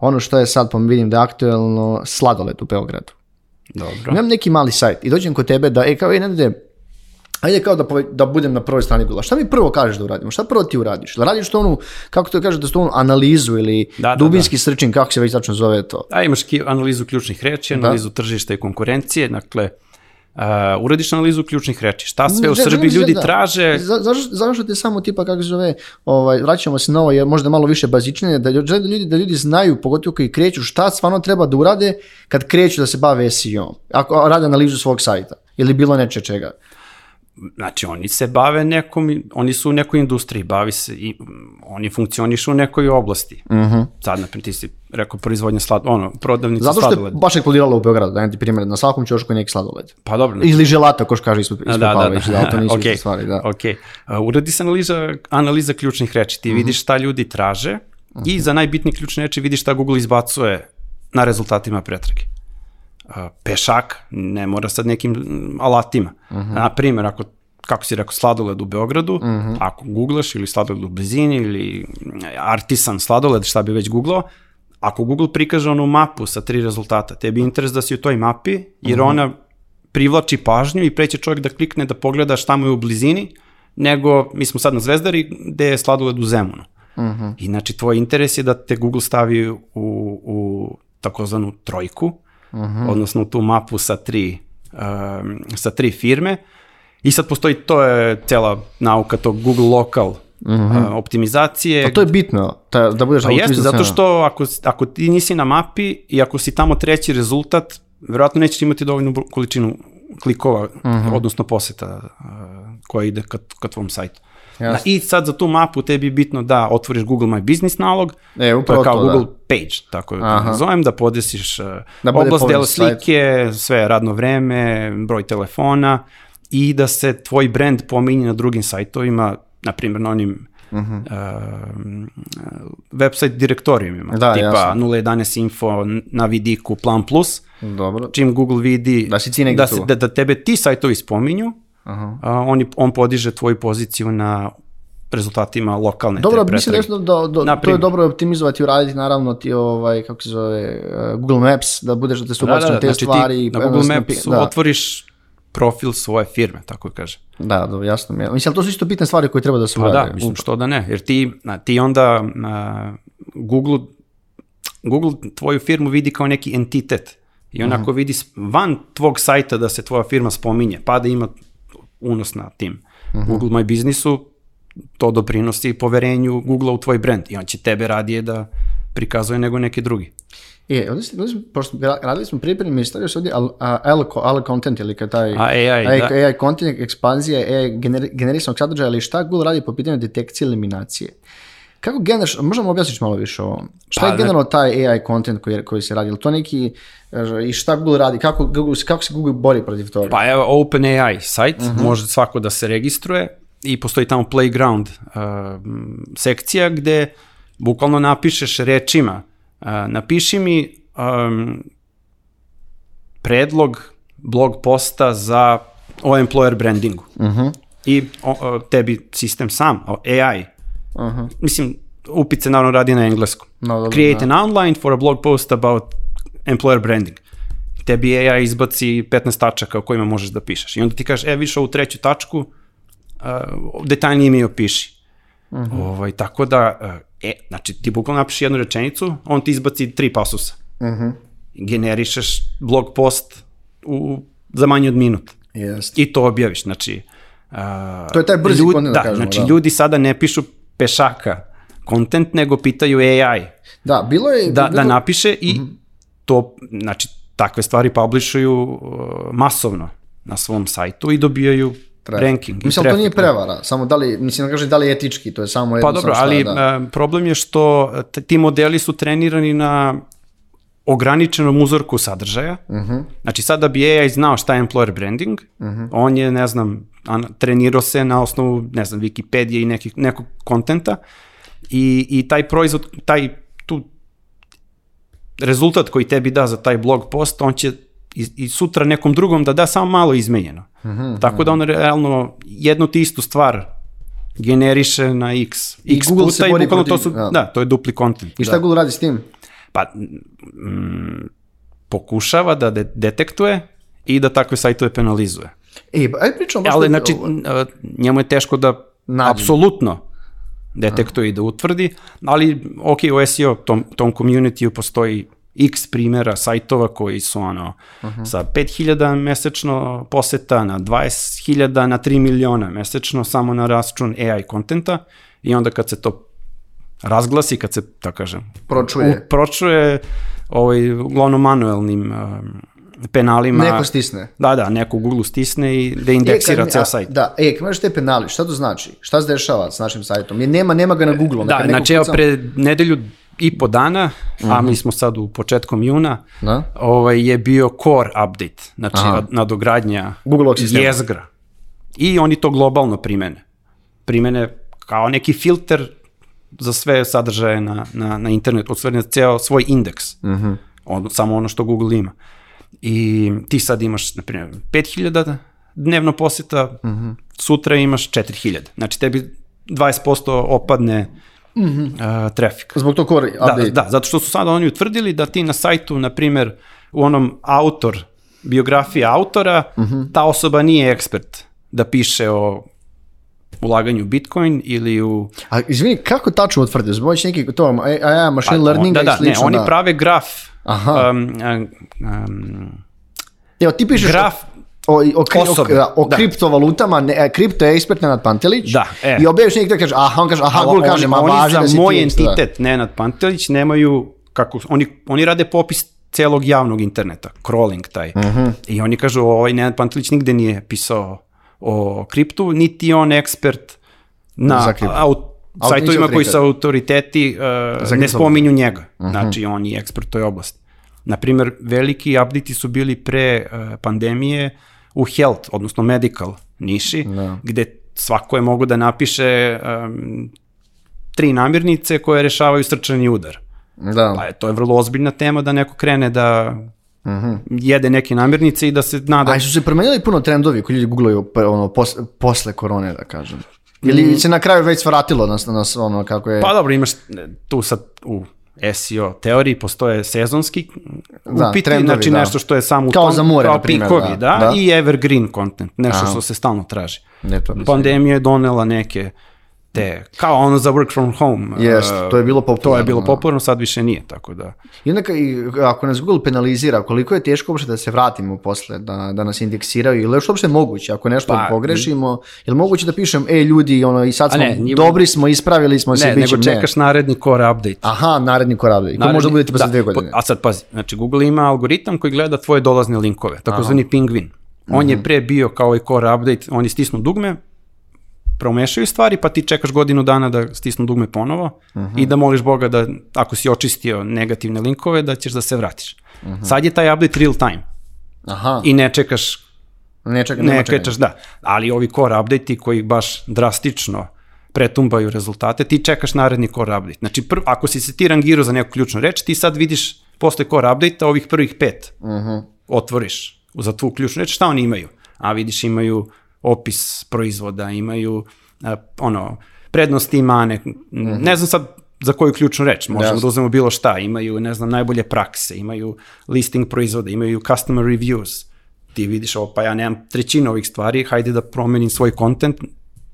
ono što je sad, pa vidim da je aktuelno sladoled u Beogradu. dobro. Imam neki mali sajt i dođem kod tebe da, e, kao, e, ne, ne, Ajde kao da, pove- da budem na prvoj strani Google. Šta mi prvo kažeš da uradimo? Šta prvo ti uradiš? Da radiš to onu, kako to kaže, da to onu analizu ili Da, da, dubinski searching, kako se već tačno zove to? A imaš analizu ključnih reči, analizu tržišta i konkurencije, dakle, uh, uradiš analizu ključnih reči. Šta sve u Srbiji želim- ljudi da. traže, Za, zašto, zašto te samo tipa kako se zove, ovaj, vraćamo se na ovo, jer možda malo više bazičnije, da ljudi, da ljudi, da ljudi znaju, pogotovo koji kreću, šta stvarno treba da urade kad kreću da se bave SEO. Ako rade analizu svog sajta ili bilo neče čega. Znači oni se bave nekom, oni su u nekoj industriji, bavi se i mm, oni funkcionišu u nekoj oblasti. Mhm. Sad, naprimjer, ti si rekao proizvodnja slad, ono, prodavnica Zato što je sladoleda. baš eksplodiralo u Beogradu, dajem ti primjer, na svakom ćošku je neki sladoled. Pa dobro, Ili želata, ko što kaže ispod, ispod da, da, da. da, ali to nisu iste stvari, da. Ok, Uh, uradi se analiza, analiza ključnih reči, ti vidiš šta ljudi traže i za najbitnije ključne reči vidiš šta Google izbacuje na rezultatima pretrage. Uh, pešak, ne mora sad nekim mm, alatima. Na primjer, ako kako si rekao, sladoled u Beogradu, ako googlaš ili sladoled u blizini ili mm, artisan sladoled, šta bi već googlao, ako Google prikaže onu mapu sa tri rezultata, tebi je interes da si u toj mapi, jer ona privlači pažnju i preće čovjek da klikne da pogleda šta mu je u blizini, nego mi smo sad na Zvezdari gde je sladoled u Zemunu. I znači tvoj interes je da te Google stavi u, u takozvanu trojku, odnosno u tu mapu sa tri, um, sa tri firme. I sad postoji, to je cela nauka tog Google Local uh, optimizacije. A to je bitno, ta, da budeš Pa jeste, zato što ako, ako ti nisi na mapi i ako si tamo treći rezultat, verovatno nećeš imati dovoljnu količinu klikova, odnosno poseta uh, koja ide ka, ka tvom sajtu. Jasno. Na, I sad za tu mapu tebi je bitno da otvoriš Google My Business nalog, E, to je kao to, da. Google Page, tako da to nazovem, da podesiš uh, Da oblast dela slike, sve radno vreme, broj telefona i da se tvoj brand pominje na drugim sajtovima, na primjer na onim Mhm. uh, website direktorijumima, Da, tipa jasno. 011 info na vidiku Plan Plus, Dobro. čim Google vidi Da si da, se, da, da tebe ti sajtovi spominju, Aha. a, on, on podiže tvoju poziciju na rezultatima lokalne Dobro, te mislim da, da, da, da to je dobro optimizovati, uraditi naravno ti ovaj, kako se zove, eh, Google Maps, da budeš da te su Da, da, da, te znači stvari. ti i na Google Mapsu pi- da, otvoriš profil svoje firme, tako kaže. Da, da, jasno mi je. Mislim, to su isto bitne stvari koje treba da se Pa urade. da, mislim, što da ne, jer ti, ti onda a, Google, Google tvoju firmu vidi kao neki entitet i on ako vidi s- van tvog sajta da se tvoja firma spominje, pa da ima unos na tim Google My Businessu, to doprinosi poverenju Google u tvoj brand i on će tebe radije da prikazuje nego neki drugi. E, ovdje ste, smo, pošto ra- radili smo pripremi, stavio se ovdje al, content ili kad taj A, AI, AI, da. AI content, ekspanzija, AI gener, generisanog sadržaja, ali šta Google radi po pitanju detekcije eliminacije? Kako generaš, možemo objasniti malo više o ovom? Šta Pa, je ne- generalno taj AI content koji, koji se radi? Je to neki, e, i šta Google radi? Kako, Google, kako se Google bori protiv toga? Pa evo OpenAI sajt, Mhm. može svako da se registruje i postoji tamo playground uh, sekcija gde bukvalno napišeš rečima, uh, napiši mi um, predlog blog posta za o employer brandingu. Mhm. I o, o, tebi sistem sam, o, AI, Aha. mislim, upice naravno radi na engleskom. No, dobro, Create an outline for a blog post about employer branding. Tebi AI izbaci 15 tačaka o kojima možeš da pišeš. I onda ti kažeš, e, više ovu treću tačku, uh, detaljnije mi je opiši. Mhm. ovaj, tako da, uh, e, znači ti bukvalno napiši jednu rečenicu, on ti izbaci tri pasusa. Mhm. Generišeš blog post u, za manje od minut. Jeste. I to objaviš, znači... Uh, To je taj brzi content, da da, kažemo, znači da. ljudi sada ne pišu pešaka content, nego pitaju AI Da, bilo je... da, da bilo- napiše i Mhm. to, znači, takve stvari publishuju uh, masovno na svom sajtu i dobijaju trafik. ranking Mislim, to trafik, nije da. prevara, samo da li, mislim, ne kaže da li je etički, to je samo Pa jednostavno dobro, šta, ali da. e, problem je što t- ti modeli su trenirani na ograničenom uzorku sadržaja. Uh Mhm. -huh. Znači sad da bi AI znao šta je employer branding, uh Mhm. -huh. on je, ne znam, trenirao se na osnovu, ne znam, Wikipedije i nekih, nekog kontenta i, i taj proizvod, taj tu rezultat koji tebi da za taj blog post, on će i, i sutra nekom drugom da da samo malo izmenjeno. Uh Mhm, -huh. Tako da on realno jednu ti istu stvar generiše na x. I x Google se puta i bori bukvalno to su, da. da, to je dupli kontent. I šta da. Google radi s tim? Pa, mm, pokušava da de detektuje i da takve sajtove penalizuje. E, pa, ajde pričamo Ali, o- znači, o- n- a, njemu je teško da Nađe. apsolutno detektuje i da utvrdi, ali ok, u SEO tom, tom community postoji x primjera sajtova koji su ono sa 5000 mesečno poseta na 20.000 na 3 miliona mesečno samo na račun AI kontenta i onda kad se to razglasi, kad se, tako kažem, Pročuje. u- pročuje ovaj, uglavnom manuelnim um, penalima. Neko stisne. Da, da, neko u Google stisne i da E, indeksira mi- ceo sajt. Da, e, kad imaš te penali, šta to znači? Šta se dešava s našim sajtom? Je, nema, nema ga na Google. Da, znači evo pre nedelju i po dana, a mi smo sad u početkom juna, Mhm. Da. ovaj, je bio core update, znači Aha. ad- nadogradnja sistema. jezgra. I oni to globalno primene. Primene kao neki filter za sve sadržaje na, na, na internetu, na ceo svoj indeks. Mm. -hmm. on, samo ono što Google ima. I ti sad imaš, na primjer, 5000 dnevno poseta, mm. -hmm. sutra imaš 4000. Znači tebi 20% opadne mm -hmm. uh, trafik. Zbog to core Da, update. da, zato što su sada oni utvrdili da ti na sajtu, na primjer, u onom autor, biografija autora, Mhm. -huh. ta osoba nije ekspert da piše o ulaganju u Bitcoin ili u... A izvini, kako tačno utvrde? Zbog neki to, AI, machine learning da, da, i slično. ne, oni da. prave graf. Aha. Um, um, um, Evo, ti pišeš graf o, o, o, kri, o, da, o da. kriptovalutama, ne, e, kripto je ekspert Nenad Pantelić. Da, e. I objaviš neki da kaže, aha, on kaže, aha, Google kaže, ma važi za da si moj ti, entitet, Nenad Pantelić, nemaju, kako, oni, oni rade popis celog javnog interneta, crawling taj. Uh Mhm. -huh. I oni kažu, ovaj Nenad Pantelić nigde nije pisao o kriptu, niti je on ekspert na aut, sajtovima koji su autoritet. autoriteti uh, ne spominju njega. Mhm. Znači, on je ekspert toj oblasti. Naprimer, veliki updati su bili pre uh, pandemije u health, odnosno medical niši, Da. gde svako je mogo da napiše um, tri namirnice koje rešavaju srčani udar. Da. Pa je, to je vrlo ozbiljna tema da neko krene da Mhm. jede neke namirnice i da se nada... A su se promenili puno trendovi koji ljudi googlaju pa, ono, pos, posle korone, da kažem. Ili se na kraju već svratilo nas, nas ono kako je... Mm. Pa dobro, imaš e, tu sad u SEO teoriji postoje sezonski Da, upiti, trendovi, znači da. nešto što je samo u Kao tom, za more, kao na primjer, pikovi, da, da, da. i evergreen content, nešto Aha. što se stalno traži. Ne, to. Pandemija je donela neke te, kao ono za work from home. Jest, e, to je bilo To je popularno, bilo da. popularno, sad više nije, tako da... I onda i ako nas Google penalizira, koliko je teško uopšte da se vratimo posle, da, da nas indeksiraju, ili je što uopšte moguće, ako nešto Pa, pogrešimo, je li moguće da pišem, e ljudi, ono, i sad smo, ne, njima- dobri smo, ispravili smo se, Ne, bit će- nego čekaš naredni core update. Aha, naredni korabi. To može da bude tipa za dve godine. po- A sad pazi, znači Google ima algoritam koji gleda tvoje dolazne linkove, takozvani pingvin. On Mhm. je pre bio kao ovaj core update, oni stisnu dugme, promešaju stvari, pa ti čekaš godinu dana da stisnu dugme ponovo Mhm. i da moliš Boga da ako si očistio negativne linkove, da ćeš da se vratiš. Mhm. Sad je taj update real time Aha, i ne čekaš ne čekaj, ne čekaš, da. Ali ovi core update koji baš drastično pretumbaju rezultate, ti čekaš naredni core update. Znači, prv, ako si se ti rangirao za neku ključnu reč, ti sad vidiš posle core update ovih prvih pet Uh -huh. otvoriš za tvu ključnu reč, šta oni imaju? A vidiš, imaju opis proizvoda, imaju a, ono, prednosti i mane, ne znam sad za koju ključnu reč, možemo Jasno. da uzmemo bilo šta, imaju, ne znam, najbolje prakse, imaju listing proizvoda, imaju customer reviews, ti vidiš ovo, pa ja nemam trećinu ovih stvari, hajde da promenim svoj content,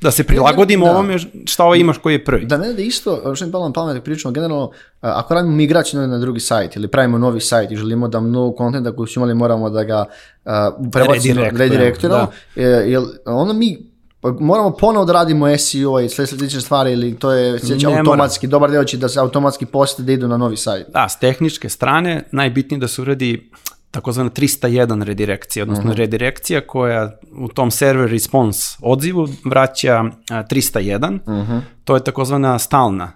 da se prilagodim da. ovome šta ovo imaš koji je prvi. Da ne da isto, što mi palo na pamet, pričamo generalno, ako radimo migraciju na drugi sajt ili pravimo novi sajt i želimo da mnogo kontenta koji su imali moramo da ga uh, prebacimo, redirektiramo, da. je, jel, onda mi pa moramo ponovo da radimo SEO i sve slične stvari ili to je sveće Ne automatski, dobar deo će da se automatski posete da idu na novi sajt. Da, s tehničke strane najbitnije da se uradi takozvana 301 redirekcija, odnosno uh -huh. redirekcija koja u tom server response odzivu vraća a, 301, uh -huh. to je takozvana stalna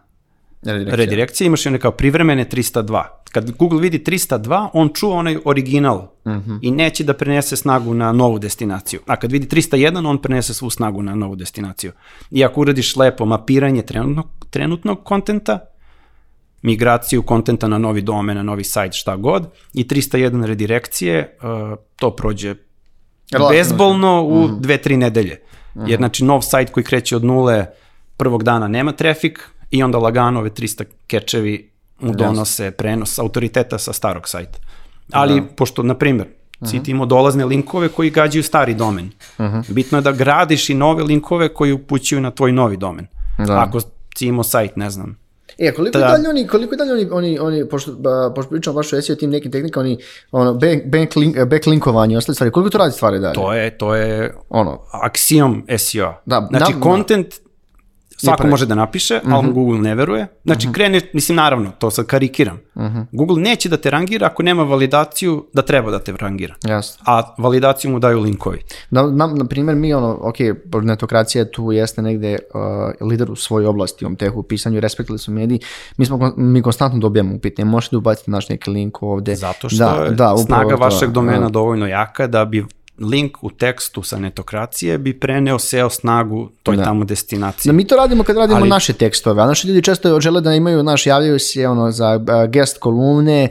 redirekcija. redirekcija, imaš i one kao privremene 302. Kad Google vidi 302, on čuva onaj original uh -huh. i neće da prenese snagu na novu destinaciju. A kad vidi 301, on prenese svu snagu na novu destinaciju. I ako uradiš lepo mapiranje trenutnog, trenutnog kontenta, migraciju kontenta na novi domen, na novi sajt, šta god, i 301 redirekcije, uh, to prođe Relativno. bezbolno u mm -hmm. dve, tri nedelje. Mm -hmm. Jer znači nov sajt koji kreće od nule prvog dana nema trafik i onda lagano ove 300 kečevi mu donose yes. prenos autoriteta sa starog sajta. Ali, da. pošto, na primjer, uh -huh. imamo dolazne linkove koji gađaju stari domen. Uh -huh. Bitno je da gradiš i nove linkove koji upućuju na tvoj novi domen. Da. Ako si imao sajt, ne znam, E, koliko da. dalje oni, koliko dalje oni, oni, oni pošto, ba, pošto pričamo baš o SEO tim nekim tehnikama, oni, ono, back, back, link, backlinkovanje i ostale stvari, koliko to radi stvari dalje? To je, to je, ono, aksijom SEO. Da, znači, na, content Svako može da napiše, uh -huh. ali mhm. Google ne veruje. Znači, uh -huh. krene, mislim, naravno, to sad karikiram. Uh mhm. -huh. Google neće da te rangira ako nema validaciju da treba da te rangira. Jasno. A validaciju mu daju linkovi. Na, na, na primjer, mi, ono, ok, netokracija tu jeste negde uh, lider u svojoj oblasti, u tehu, u pisanju, respektili su mediji. Mi, smo, mi konstantno dobijamo upitanje, možete da ubaciti naš neki link ovde. Zato što da, je da, snaga vašeg to, domena uh, dovoljno jaka da bi link u tekstu sa netokracije bi preneo SEO snagu toj da. tamo destinaciji. Da, mi to radimo kad radimo Ali... naše tekstove, a naši ljudi često žele da imaju, naš, javljaju se ono, za guest kolumne,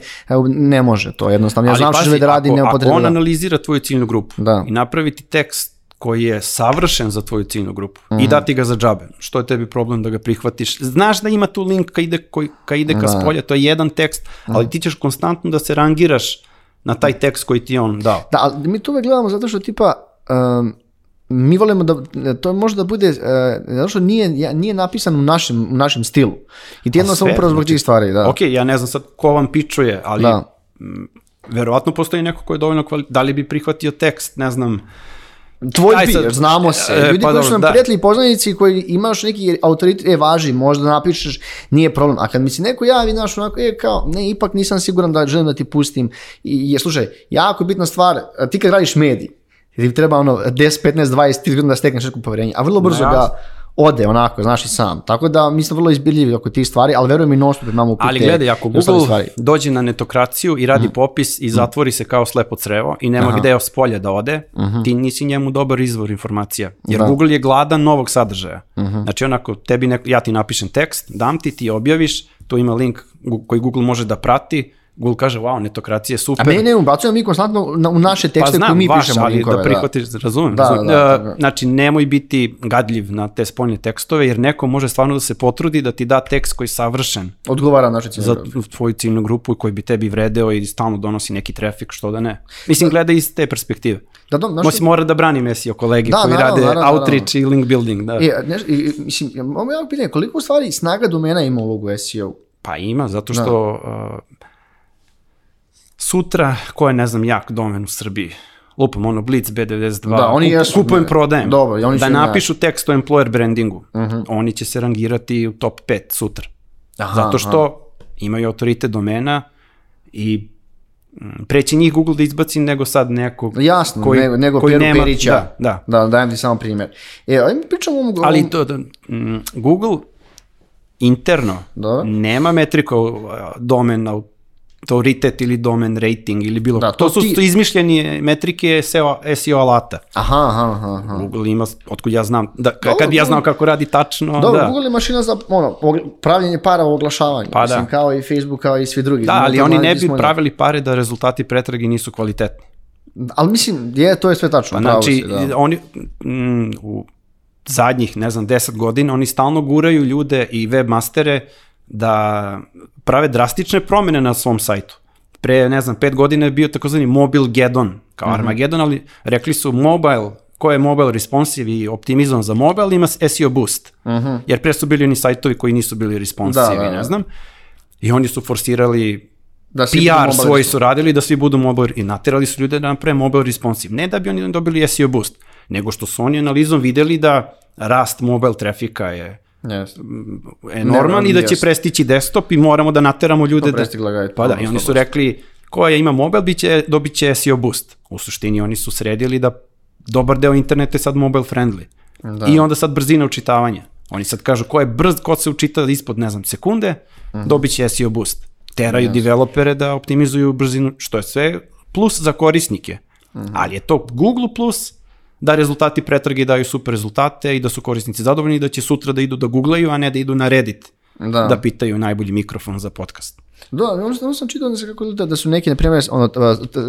ne može to, jednostavno. Ja znam što da radi, ako, Ako on analizira tvoju ciljnu grupu da. i napraviti tekst koji je savršen za tvoju ciljnu grupu mm -hmm. i mhm. dati ga za džabe. Što je tebi problem da ga prihvatiš? Znaš da ima tu link ka ide, koji, ka ide ka da. spolja, to je jedan tekst, ali mhm. ti ćeš konstantno da se rangiraš na taj tekst koji ti on dao. Da, ali mi to uvek gledamo zato što tipa um, mi volimo da to može da bude uh, zato što nije nije napisan u našem u našem stilu. I ti jednostavno upravo zbog znači, tih stvari, da. Ok, ja ne znam sad ko vam pičuje, ali da. M, verovatno postoji neko ko je dovoljno kvali... da li bi prihvatio tekst, ne znam, Tvoj Aj, sad, znamo se. E, Ljudi pa koji su nam da. prijatelji i poznanici koji imaš neki autoritet, e, važi, možda napišeš, nije problem. A kad mi se neko javi, znaš, onako, e, kao, ne, ipak nisam siguran da želim da ti pustim. I, je, slušaj, jako bitna stvar, ti kad radiš medij, ti treba ono 10, 15, 20, 30 godina da stekneš neko poverenje, a vrlo brzo no, ga ode onako, znaš i sam. Tako da mi smo vrlo izbiljivi oko tih stvari, ali verujem i non stop imamo upute. Ali gledaj, ako Google dođe na netokraciju i radi mm. popis i zatvori se kao slepo crevo i nema Aha. gde s polja da ode, mhm. -huh. ti nisi njemu dobar izvor informacija. Jer da. Google je gladan novog sadržaja. Mhm. -huh. Znači onako, tebi neko, ja ti napišem tekst, dam ti, ti objaviš, tu ima link koji Google može da prati, Google kaže, wow, netokracija je super. A ne, ne, ubacujemo mi konstantno u naše tekste pa znam, koje mi vaš, pišemo ali linkove. da prihvatiš, da. razumem. Da, razumem. Da, da, da. Znači, nemoj biti gadljiv na te spoljne tekstove, jer neko može stvarno da se potrudi da ti da tekst koji je savršen. Odgovara naše ciljne Za tvoju ciljnu grupu koji bi tebi vredeo i stalno donosi neki trafik, što da ne. Mislim, da. gledaj iz te perspektive. Da, da, znaš, Moći mora da branim SEO kolegi da, koji naravno, rade naravno, outreach naravno. i link building. Da. E, ne, i, mislim, ovo je pitanje, koliko u stvari snaga domena ima ulogu SEO? Pa ima, zato što da. uh, Sutra, ko je, ne znam, jak domen u Srbiji? Lupam, ono, Blitz, B92, da, oni Kup, jesu, kupujem, prodajem. Dobro, oni da napišu ja. tekst o employer brandingu. Uh mhm. -huh. Oni će se rangirati u top 5 sutra. Aha, Zato što aha. imaju autoritet domena i mm, preće njih Google da izbaci nego sad nekog Jasno, koji, nego, nego koji Peru nema, Perića. Da, da. Da, dajem ti samo primjer. E, ajmo pričamo o... Ali to, da, mm, Google interno da. nema metriko domena autoritet ili domen rating ili bilo da, to, to su ti... izmišljeni metrike SEO, SEO alata. Aha, aha, aha. Google ima, otkud ja znam, da, Dobro, kad ja znam kako radi tačno. Dobro, da. Google je mašina za ono, pravljenje para u oglašavanju, pa mislim, da. kao i Facebook, kao i svi drugi. Da, ali oni ne bi pravili pare da rezultati pretrage nisu kvalitetni. Ali mislim, je, to je sve tačno. Pa, znači, si, da. oni mm, u zadnjih, ne znam, 10 godina, oni stalno guraju ljude i webmastere da prave drastične promene na svom sajtu. Pre, ne znam, pet godina je bio takozvani Mobile Gedon, kao mm -hmm. Armageddon, ali rekli su mobile, ko je mobile responsive i optimizovan za mobile, ima SEO boost. Mm -hmm. Jer pre su bili oni sajtovi koji nisu bili responsive, da, da, da. ne znam. I oni su forsirali da PR svoji su radili da svi budu mobile i naterali su ljude da naprave mobile responsive. Ne da bi oni dobili SEO boost, nego što su oni analizom videli da rast mobile trafika je Yes. enorman i da će prestići desktop i moramo da nateramo ljude pa da... Pa da, i oni su rekli, koja ima mobil, biće, dobit će SEO boost. U suštini oni su sredili da dobar deo interneta je sad mobile friendly. Da. I onda sad brzina učitavanja. Oni sad kažu ko je brz, ko se učita ispod, ne znam, sekunde, uh -huh. dobit će SEO boost. Teraju yes. developere da optimizuju brzinu, što je sve plus za korisnike. Uh -huh. Ali je to Google plus da rezultati pretrage daju super rezultate i da su korisnici zadovoljni i da će sutra da idu da googlaju, a ne da idu na Reddit da, da pitaju najbolji mikrofon za podcast. Da, ono sam čitao da, se kako da, da su neki, na primjer, ono,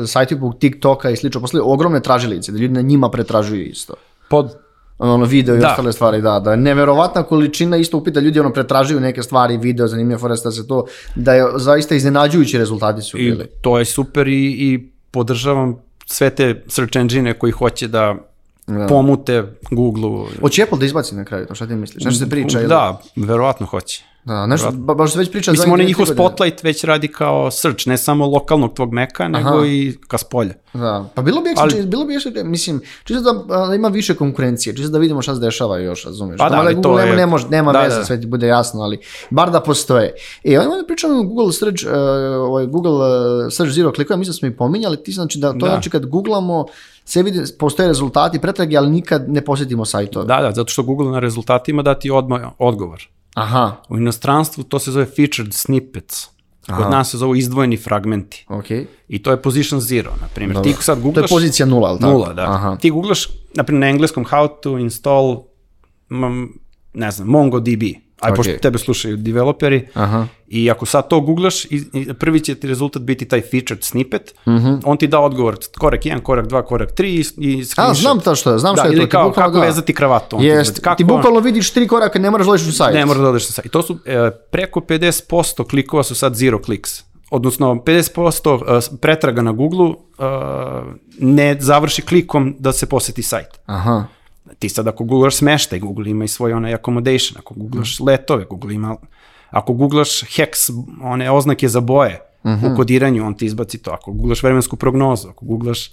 sajti poput TikToka i slično, posle ogromne tražilice, da ljudi na njima pretražuju isto. Pod ono video i da. ostale stvari, da, da je neverovatna količina isto upita ljudi ono pretražuju neke stvari, video, zanimljive foresta da se to, da je zaista iznenađujući rezultati su bili. I to je super i, i podržavam sve te search engine koji hoće da da. pomute Google-u. Hoće Apple da izbaci na kraju, to šta ti misliš? Nešto se priča? Da, ili? verovatno hoće. Da, nešto, ba, baš se već priča... Mislim, onaj njihov spotlight već radi kao search, ne samo lokalnog tvog meka, nego Aha. i ka spolja. Da, pa bilo bi, Ali, bilo bi mislim, čisto da, da ima više konkurencije, čisto da vidimo šta se dešava još, razumeš. Pa da, ali Google to nema, je... nema, nema da, veze, da. sve ti bude jasno, ali bar da postoje. E, ovdje da pričamo o Google search, uh, ovaj Google uh, search zero klikova, mislim da smo i pominjali, ti znači da to da. znači kad googlamo, sve vidi, postoje rezultati pretrage, ali nikad ne posjetimo sajtove. Da, da, zato što Google na rezultatima dati odmah odgovor. Aha. U inostranstvu to se zove featured snippets. Kod Aha. nas se zovu izdvojeni fragmenti. Okay. I to je position zero, na primjer. Dobro. Ti sad googlaš... To je pozicija nula, ali tako? Nula, da. Aha. Ti googlaš, na primjer, na engleskom how to install, ne znam, MongoDB. Aj, okay. pošto tebe slušaju developeri, Aha. i ako sad to googlaš, prvi će ti rezultat biti taj featured snippet, mm -hmm. on ti da odgovor korak 1, korak 2, korak 3 i, i screenshot. A, znam to što je, znam da, što je ili to. Kao, kako da. vezati kravatu. On Jest, ti, kako, ti bukvalno vidiš tri koraka, ne moraš da odeš u sajt. Ne moraš da odeš u sajt. I to su e, preko 50% klikova su sad zero clicks odnosno 50% e, pretraga na Google uh, ne završi klikom da se poseti sajt. Aha ti sad ako googlaš smeštaj, Google ima i svoj onaj accommodation, ako googlaš mm. letove, Google ima, ako googlaš hex, one oznake za boje mm -hmm. u mhm. kodiranju, on ti izbaci to, ako googlaš vremensku prognozu, ako googlaš,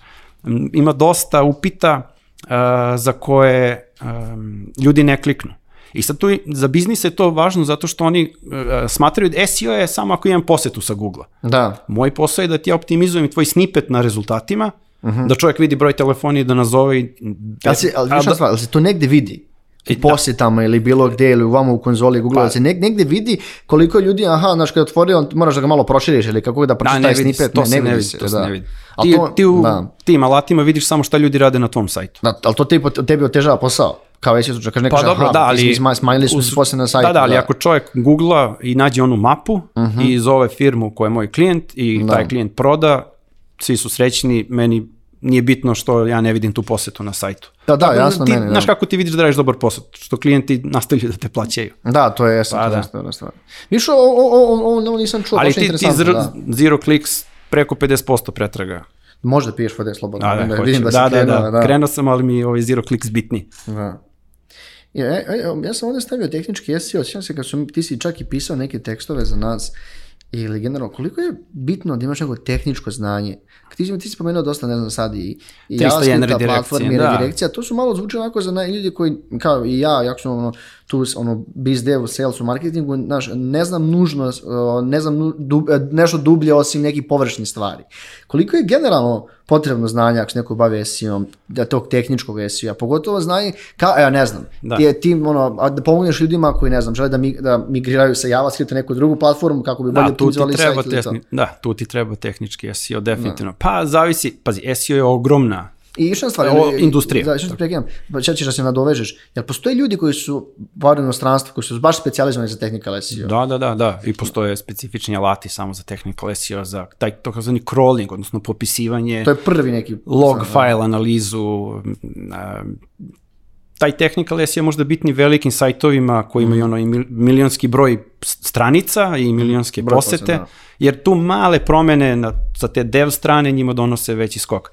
ima dosta upita uh, za koje um, ljudi ne kliknu. I sad tu za biznis je to važno zato što oni uh, smatraju da SEO je samo ako imam posetu sa Google-a. Da. Moj posao je da ti ja optimizujem tvoj snippet na rezultatima, Uh -huh. Da čovjek vidi broj telefona i da nazove i... Ali se, ali, da, stvar, ali se to negde vidi? u da. posjetama ili bilo gde ili u vama u konzoli Google, pa, da se neg, negde vidi koliko ljudi, aha, znaš, kada otvori, on, moraš da ga malo proširiš ili kako da pročitaš da, taj snippet, to ne, ne, vidi se. To da. ne vidi. Ti, to, ti u da. tim alatima vidiš samo šta ljudi rade na tvom sajtu. Da, ali to tebi, tebi otežava posao kao već slučaj, kaže neko pa, dobro, aha, da, ali, smanjili su posle na sajtu. Da, da, ali da. ako čovjek googla i nađe onu mapu uh mhm. -huh. i zove firmu koja je moj klijent i da. taj klijent proda, svi su srećni, meni nije bitno što ja ne vidim tu posetu na sajtu. Da, da, tako, jasno ti, meni. Da. Znaš kako ti vidiš da radiš dobar posao, što klijenti nastavljaju da te plaćaju. Da, to je jasno, pa, to da. je stvarno stvar. Viš, o, o, o, o, o, nisam čuo, Ali ti, ti zero, da. zero clicks preko 50% pretraga. Možda piješ vode slobodno. Da, da, da, vidim da, da, da, krenuo, da, da. Krenuo sam, ali mi ovaj zero clicks bitni. Da. Ja, ja, ja sam ovde stavio tehnički SEO, sjećam se kad su, ti si čak i pisao neke tekstove za nas, ili generalno, koliko je bitno da imaš neko tehničko znanje. Ti, ti si spomenuo dosta, ne znam, sad i, i JavaScript, platform i da. redirekcija, to su malo zvuče onako za ljudi koji, kao i ja, jako sam ono, tu ono, biz dev, sales u marketingu, znaš, ne znam nužno, ne znam dub, nešto dublje osim nekih površnih stvari. Koliko je generalno potrebno znanje ako se neko bavi SEO-om, da tog tehničkog SEO-a, pogotovo znanje, kao, ja ne znam, da. ti je tim, ono, da pomogneš ljudima koji, ne znam, žele da, mi, da migriraju sa JavaScript na neku drugu platformu kako bi bolje da, optimizovali sajt ili to. Da, tu ti treba tehnički SEO, definitivno. Da. Pa, zavisi, pazi, SEO je ogromna I još jedna stvar, o, industrija. Da, što prekidam, pa ćeš da se nadovežeš. Jel postoje ljudi koji su u inostranstvu, koji su baš specijalizovani za technical SEO? Da, da, da, da. I postoje specifični alati samo za technical SEO, za taj takozvani crawling, odnosno popisivanje. To je prvi neki... Log file analizu, taj technical SEO možda bitni velikim sajtovima koji imaju mm. ono milionski broj stranica i milionske broj posete, posete da. jer tu male promene na, za te dev strane njima donose veći skok.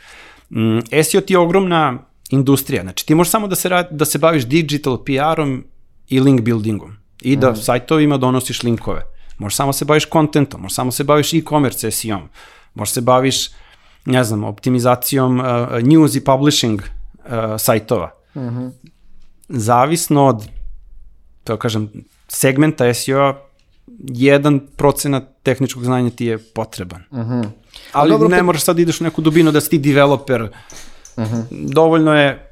Mm, SEO ti je ogromna industrija, znači ti možeš samo da se, rad, da se baviš digital PR-om i link buildingom i da mm. sajtovima donosiš linkove. Možeš samo se baviš kontentom, možeš samo se baviš e-commerce SEO-om, možeš se baviš, ne znam, optimizacijom uh, news i publishing uh, sajtova. Mm -hmm. Zavisno od, to kažem, segmenta SEO-a jedan procenat tehničkog znanja ti je potreban. Uh Mhm. Ali dobro, ne moraš sad da ideš u neku dubinu da si ti developer. Uh Mhm. -huh. Dovoljno je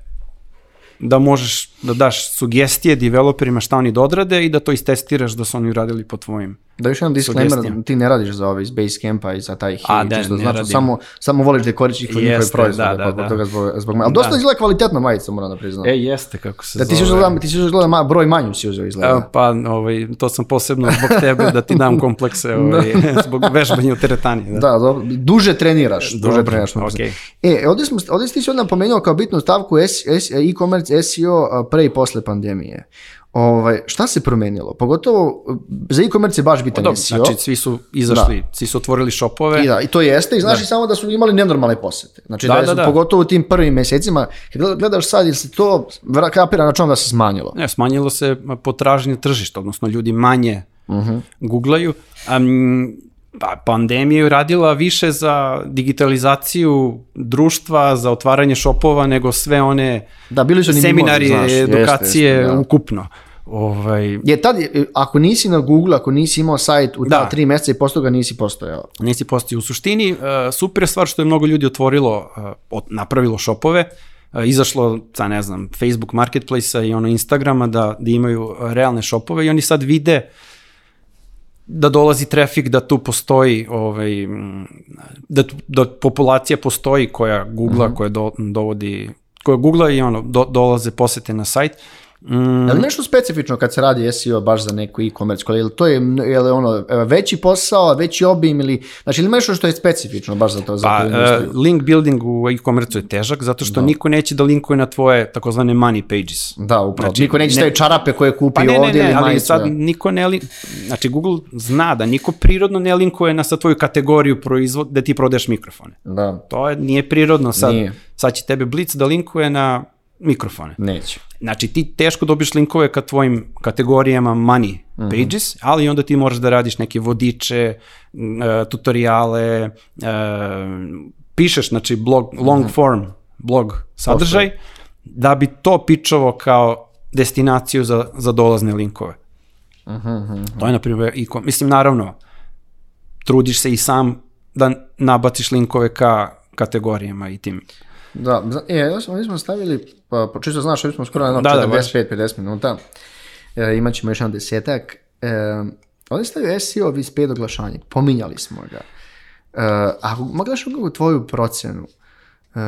da možeš da daš sugestije developerima šta oni da odrade i da to istestiraš da su oni uradili po tvojim. Da još jedan disclaimer, ti ne radiš za ove iz Basecampa i za taj A, Heat, da, ne znači, radim. samo, samo voliš da koristiš njihove Jeste, proizvode, da, da, pa da. toga zbog, zbog Ali dosta Da. izgleda kvalitetna majica, moram da priznam. E, jeste kako se da ti si zove. uzela, ti si uzela ma, broj manju si uzeo izgleda. Evo, pa, ovaj, to sam posebno zbog tebe da ti dam komplekse ovaj, zbog vežbanja u teretani. Da. Da, dobro, duže treniraš, duže treniraš. se- E, ovdje, smo, ovdje si ti sad napomenuo kao bitnu stavku S- e-commerce, SEO a, pre i posle pandemije. Ovaj, šta se promenilo? Pogotovo za e-commerce je baš bitan Dobro, SEO. znači, svi su izašli, svi su otvorili šopove. I da, i to jeste, i znaš i samo da su imali nenormalne posete. Znači da, Da, da, da, su, da. pogotovo u tim prvim mjesecima, kad gleda- gledaš sad, ili se to kapira na čom da se smanjilo? Ne, smanjilo se potražnje tržišta, odnosno ljudi manje uh Mhm. -huh. googlaju. Um, pa, pandemija je radila više za digitalizaciju društva, za otvaranje šopova, nego sve one Da, bili su seminari, znaš, jeste, edukacije jeste, da. ukupno. Ovaj, Je tad, ako nisi na Google, ako nisi imao sajt u ta Da. tri mjeseca i posle toga nisi postojao. nisi postao. U suštini, uh, super stvar što je mnogo ljudi otvorilo, uh, od- napravilo šopove, uh, izašlo, sa ne znam, Facebook Marketplace-a i ono Instagrama da, da imaju uh, realne šopove i oni sad vide da dolazi trafik, da tu postoji ovaj, mm, da, tu- da populacija postoji koja googla, koja do, dovodi koja googla i ono, do, dolaze posete na sajt. Mm, Je li nešto specifično kad se radi SEO baš za neku e-commerce? Je li to je, je li ono e, veći posao, veći obim ili, znači ili nešto što je specifično baš za to? Za Pa, uh, link building u e-commerce je težak zato što niko neće da linkuje na tvoje takozvane money pages. da, upravo. znači, Niko neće ne- staviti čarape koje kupi Pa ne, ne, ovdje ne, ili ali majicu. sad da. niko ne li... Znači, Google zna da niko prirodno ne linkuje na sad tvoju kategoriju proizvod da ti prodaješ mikrofone. Da, To je, nije prirodno sad. Nije. Sad će tebe Blitz da linkuje na mikrofone. neće. Znači, ti teško dobiješ linkove ka tvojim kategorijama money Mhm. pages, ali onda ti moraš da radiš neke vodiče, e, tutoriale, e, pišeš, znači, blog, Mhm. long form blog sadržaj, da bi to pičovo kao destinaciju za, za dolazne linkove. Mhm, To je, na primjer, i mislim, naravno, trudiš se i sam da nabaciš linkove ka kategorijama i tim. Da, zna- e, mi smo stavili, pa, pa čisto znaš, mi smo skoro na jedno Da, da, baš. 45-50 minuta, e, imat ćemo još jedan desetak. E, ovdje stavio SEO vis paid oglašanje, pominjali smo ga. E, ako moglaš u tvoju procenu, e,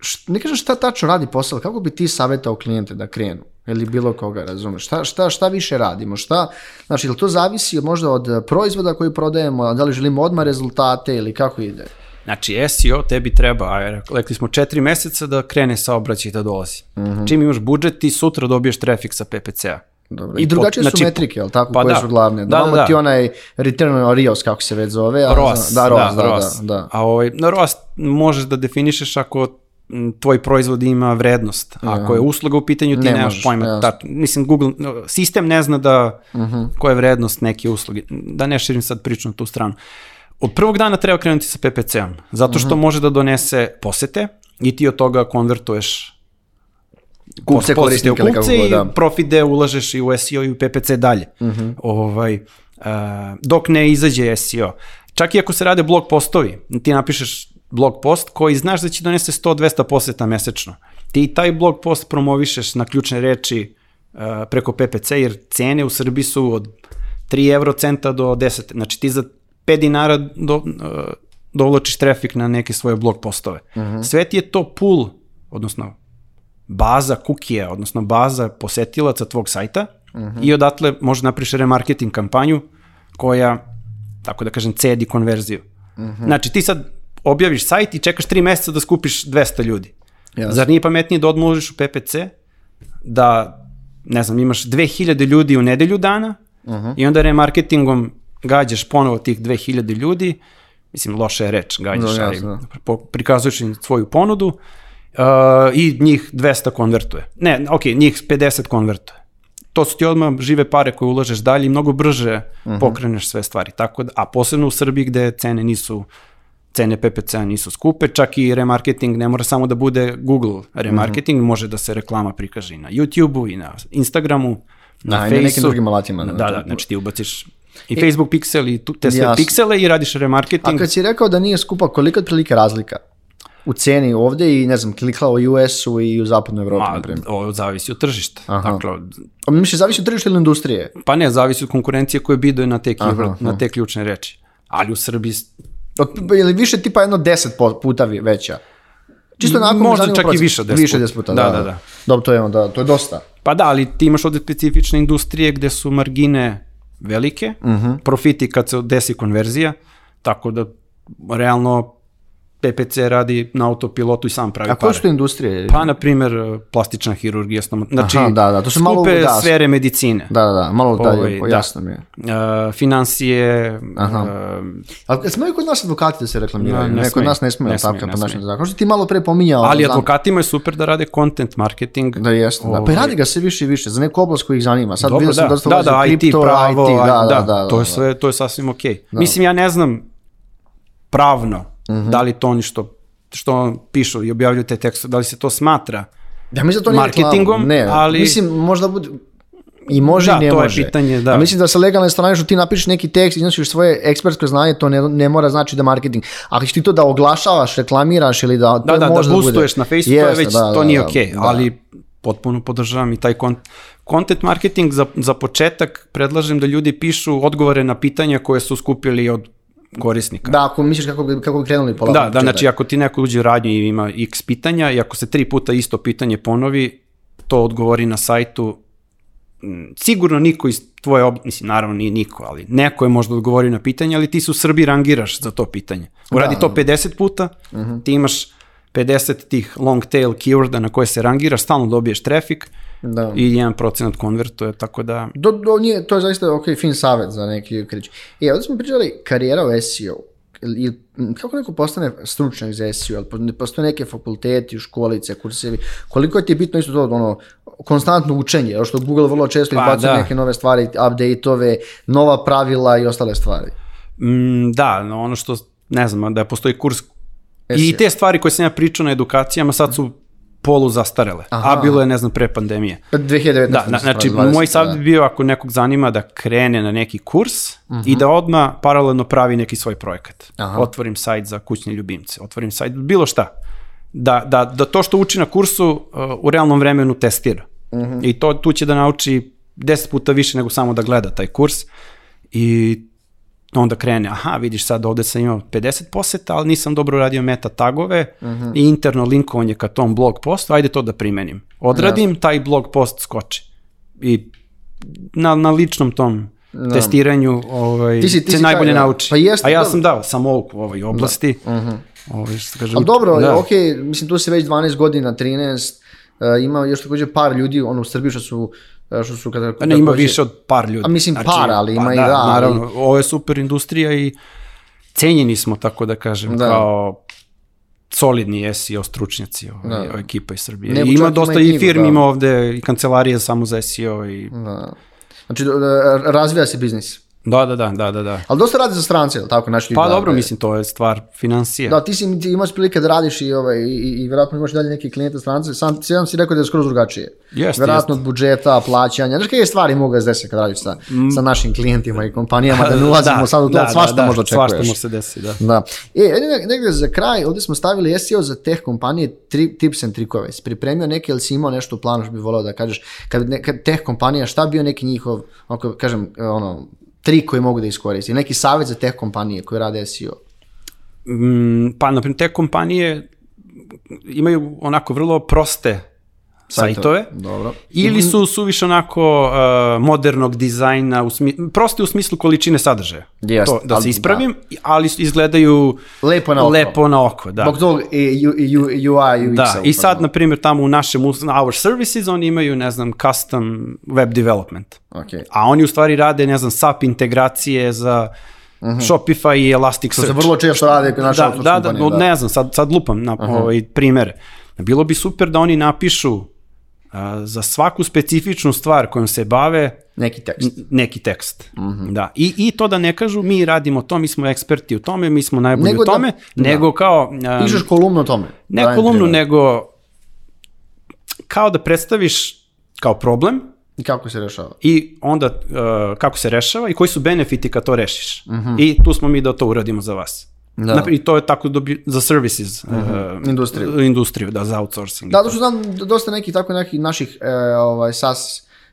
š- ne kažem šta tačno radi posao, kako bi ti savjetao klijente da krenu? Ili bilo koga, razumeš? Šta, šta, šta više radimo? Šta, znači, ili to zavisi možda od e, proizvoda koji prodajemo, da li želimo odmah rezultate ili kako ide? Znači, SEO tebi treba, a rekli smo četiri meseca da krene saobraćaj da dolazi. Mhm. Čim imaš budžet, ti sutra dobiješ trafik sa PPC-a. Dobro. I drugačije Znači, su metrike, jel tako, pa koje da. su glavne? Da, Da, da, da. ti onaj return on RIOS, kako se već zove. a ROAS, Da, ROAS, da, da, ROAS. da. A ovaj, na ROAS možeš da definišeš ako tvoj proizvod ima vrednost. Ako je usluga u pitanju, ti Ne nemaš pojma. jasno. tačno. mislim, Google, sistem ne zna da, Mhm. koja je vrednost neke usluge. Da ne širim sad priču na tu stranu. Od prvog dana treba krenuti sa PPC-om, zato Mhm. što može da donese posete i ti od toga konvertuješ Kupce, posete u korisnike ili kako kupce god, i da. Mhm. profit deo ulažeš i u SEO i u PPC dalje. ovaj, uh, dok ne izađe SEO. Čak i ako se rade blog postovi, ti napišeš blog post koji znaš da će donese 100-200 poseta mesečno. Ti taj blog post promovišeš na ključne reči uh, preko PPC, jer cene u Srbiji su od 3 eurocenta do 10. Znači ti za 5 dinara do, uh, dovlačiš trafik na neke svoje blog postove. Sve ti je to pool, odnosno baza kukija, odnosno baza posetilaca tvog sajta i odatle možeš napriš remarketing kampanju koja, tako da kažem, cedi konverziju. Znači ti sad objaviš sajt i čekaš 3 meseca da skupiš 200 ljudi. Jasno. Zar nije pametnije da odmah uložiš u PPC, da, ne znam, imaš 2000 ljudi u nedelju dana i onda remarketingom gađaš ponovo tih 2000 ljudi, mislim, loša je reč, gađaš, Da, ali prikazuješ im svoju ponudu uh, i njih 200 konvertuje. Ne, ok, njih 50 konvertuje. To su ti odmah žive pare koje ulažeš dalje i mnogo brže pokreneš sve stvari. Tako da, a posebno u Srbiji gde cene nisu cene PPC-a nisu skupe, čak i remarketing ne mora samo da bude Google remarketing, može da se reklama prikaže i na YouTube-u i na Instagramu, na A, i na nekim drugim alatima, Da, da, da, znači ti ubaciš i Facebook piksel i tu, te sve Jasno. piksele i radiš A remarketing. kad si rekao da nije skupa, koliko je otprilike razlika u ceni ovdje i ne znam, klikla u US-u i u zapadnoj Evropi, na primjer? ovo zavisi od tržišta. Aha. Dakle, A Mislim, zavisi od tržišta ili industrije. pa ne, zavisi od konkurencije koje biduje na te, Aha, na te ključne reči. Ali u Srbiji Od, je li više tipa jedno deset puta veća? Čisto onako Možda čak i proces. više od 10 Više deset puta, Da, da, da, da. da. Dobro, to je onda, to je dosta. Pa da, ali ti imaš ovde specifične industrije gde su margine velike, Mhm. profiti kad se desi konverzija, tako da realno PPC radi na autopilotu i sam pravi A koje pare. su to industrije? Pa, na primjer, plastična hirurgija, stomat... znači, Aha, da, da, to su malo- da, sfere medicine. Da, da, da, malo Ovaj, dalje, da. jasno mi je. Uh, financije, Aha. uh, Ali smeju kod nas advokati da se reklamiraju? Ne, Ne, ne kod smeju. nas ne smiju, Ne tako smeju, po našem smeju. zakonu. Što ti malo pre pominjao? ali advokatima je super da rade content marketing. Da jeste, da. Pa i Ovaj, radi ga sve više i više, za neku oblast koja ih zanima. Sad Dobro, sam da, da, da, IT, kripto, pravo, IT, da, da, da, da, to je da. sve, to je sasvim okej. Mislim, ja ne znam pravno Mhm. da li to oni što, što pišu i objavljuju te tekste, da li se to smatra. Ja mislim da to nije marketingom, ne, ali- mislim možda bude i može Da, i ne to je može. pitanje, da. Ja mislim da sa legalne strane što ti napišeš neki tekst, iznosiš svoje ekspertsko znanje, to ne, ne mora znači da je marketing. Ako ti to da oglašavaš, reklamiraš ili da to Da, da, da može bude. boostuješ na Facebooku, to je Jeste, već, da, to da, nije da, okej, da. ali potpuno podržavam i taj kon, content marketing za, za početak predlažem da ljudi pišu odgovore na pitanja koje su skupili od korisnika. Da, ako misliš kako bi, kako bi krenuli polako. Da, da, znači ako ti neko uđe u radnju i ima x pitanja i ako se tri puta isto pitanje ponovi, to odgovori na sajtu, sigurno niko iz tvoje, ob... mislim, naravno nije niko, ali neko je možda odgovorio na pitanje, ali ti se u Srbiji rangiraš za to pitanje. Uradi to 50 puta, ti imaš 50 tih long tail keyworda na koje se rangiraš, stalno dobiješ trafik Da. i 1% konvertuje, tako da... Do, do, nije, to je zaista ok, fin savjet za neki krič. E, ovdje smo pričali karijera u SEO. I, kako neko postane stručnjak za SEO? Po- Postoje neke fakulteti, školice, kursevi. Koliko je ti bitno isto to ono, konstantno učenje, što Google vrlo često Pa, izbacuje da. neke nove stvari, update-ove, nova pravila i ostale stvari. Mm, da, no, ono što, ne znam, da postoji kurs SEO. i te stvari koje sam ja pričao na edukacijama sad su polu zastarele, Aha. a bilo je, ne znam, pre pandemije. 2019. Da, na, znači, 20, moj da. savjet bi bio ako nekog zanima da krene na neki kurs i da odmah paralelno pravi neki svoj projekat. Aha. Otvorim sajt za kućne ljubimce, otvorim sajt, bilo šta. Da, da, da to što uči na kursu uh, u realnom vremenu testira. I to, tu će da nauči 10 puta više nego samo da gleda taj kurs i onda krene, aha, vidiš sad ovde sam imao 50 poseta, ali nisam dobro radio meta tagove i interno linkovanje ka tom blog postu, ajde to da primenim. Odradim, taj blog post skoči. I na, na ličnom tom testiranju ovaj, Ti si- ti se najbolje taj, da. nauči. Pa jeste, A ja dobro. sam dao samouku u ovoj oblasti. Ovaj, što kaže, Ali dobro, da. ok, mislim tu se već 12 godina, 13, uh, ima još također par ljudi ono, u Srbiji što su, uh, što su kada... Pa ne, ima više od par ljudi. Znači, A mislim par, ali ima i da, ali- Naravno, ovo je super industrija i cenjeni smo, tako da kažem, Da. kao solidni SEO stručnjaci, ovaj, Da. ekipa iz Srbije. Ne, I ima dosta i firmi, da. ima ovde i kancelarije samo za SEO i... Da. Znači, da, razvija se biznis. Da, da, da, da, da, da. Ali dosta radi za strance, jel tako, ljudi Pa rade. dobro, mislim, to je stvar financije. Da, ti, si, ti imaš prilike da radiš i, ovaj, i, i, i vjerojatno imaš dalje neki klijente strance, sam, sam si rekao da je skoro drugačije. Jeste, Vjerojatno od budžeta, plaćanja, znaš kakve stvari mogu da se kad radiš sa, sa našim klijentima i kompanijama, da ne ulazimo sad u to, svašta možda očekuješ. Svašta može se desi, da. Da. E, negdje za kraj, ovdje smo stavili SEO za teh kompanije, tri, tips and trikove. Si pripremio neke ili si imao nešto u planu što bi volao da kažeš, kad, ne, kad teh kompanija, šta bi bio neki njihov, ako kažem, ono, trik koji mogu da iskoristi, neki savjet za teh kompanije koje rade SEO. Mm, pa, na primjer, te kompanije imaju onako vrlo proste sajtove. Dobro. Ili su suviše onako uh, modernog dizajna, u smi proste u smislu količine sadržaja. Jeste, to, da ali- se ispravim, ali su- izgledaju Lepo na oko. lepo na oko. Da. Zbog tog e, U, U, UI, UX. Da, i sad, na primjer, tamo u našem Our Services oni imaju, ne znam, custom web development. Okay. A oni u stvari rade, ne znam, SAP integracije za Shopify i Elasticsearch. Mhm. se vrlo često rade kod naše da, da, da, da. ne znam, sad, sad lupam na ovaj primere. Bilo bi super da oni napišu za svaku specifičnu stvar kojom se bave Neki tekst. neki tekst. Mhm. Da. I, I to da ne kažu mi radimo to, mi smo eksperti u tome, mi smo najbolji Nego u da- tome, da. nego kao... a, Pišeš kolumnu o tome. ne Dajem kolumnu, nego kao da predstaviš kao problem I kako se rešava? i onda uh, kako se rešava i koji su benefiti kad to rešiš. Mhm. I tu smo mi da to uradimo za vas. Da. Napri- I to je tako dobi, za services, uh, Industriju. industriju, da, za outsourcing. Da, to što znam, dosta nekih tako nekih naših e, ovaj, SaaS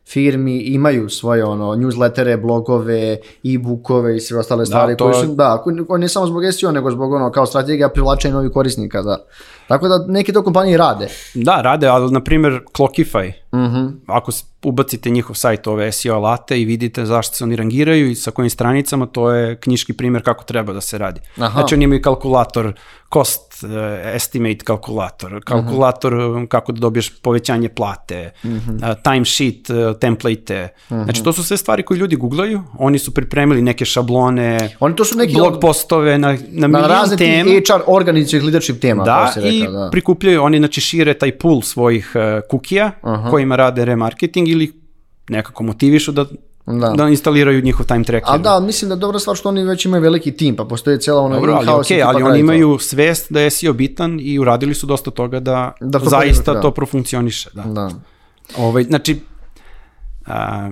firmi imaju svoje ono newslettere, blogove, e-bookove i sve ostale stvari to koje je- su, da, ne samo zbog SEO, nego zbog ono kao strategija privlačenja novih korisnika, da. Tako da neke to kompanije rade. Da, rade, ali na primjer Clockify, Mhm. ako s- ubacite njihov sajt, ove SEO alate i vidite zašto se oni rangiraju i sa kojim stranicama, to je knjiški primjer kako treba da se radi. Aha. Znači oni imaju kalkulator, cost eh, estimate kalkulator, kalkulator eh, kako da dobiješ povećanje plate, Mhm. eh, timesheet, eh, template. Znači to su sve stvari koje ljudi googlaju, oni su pripremili neke šablone, Oni to su neki blog postove na, na, na razne tema. HR organizacijih leadership tema, Da, si i da. prikupljaju, oni znači šire taj pool svojih uh, kukija kojima rade remarketing ili nekako motivišu da, Da. da. instaliraju njihov time tracker. Ali da, mislim da je dobra stvar što oni već imaju veliki tim, pa postoji cijela ono Dobro, ali ekipa ali oni radi to. imaju svest da je SEO bitan i uradili su dosta toga da, Da to zaista da. to profunkcioniše. Da. Da. Ovaj, znači, a,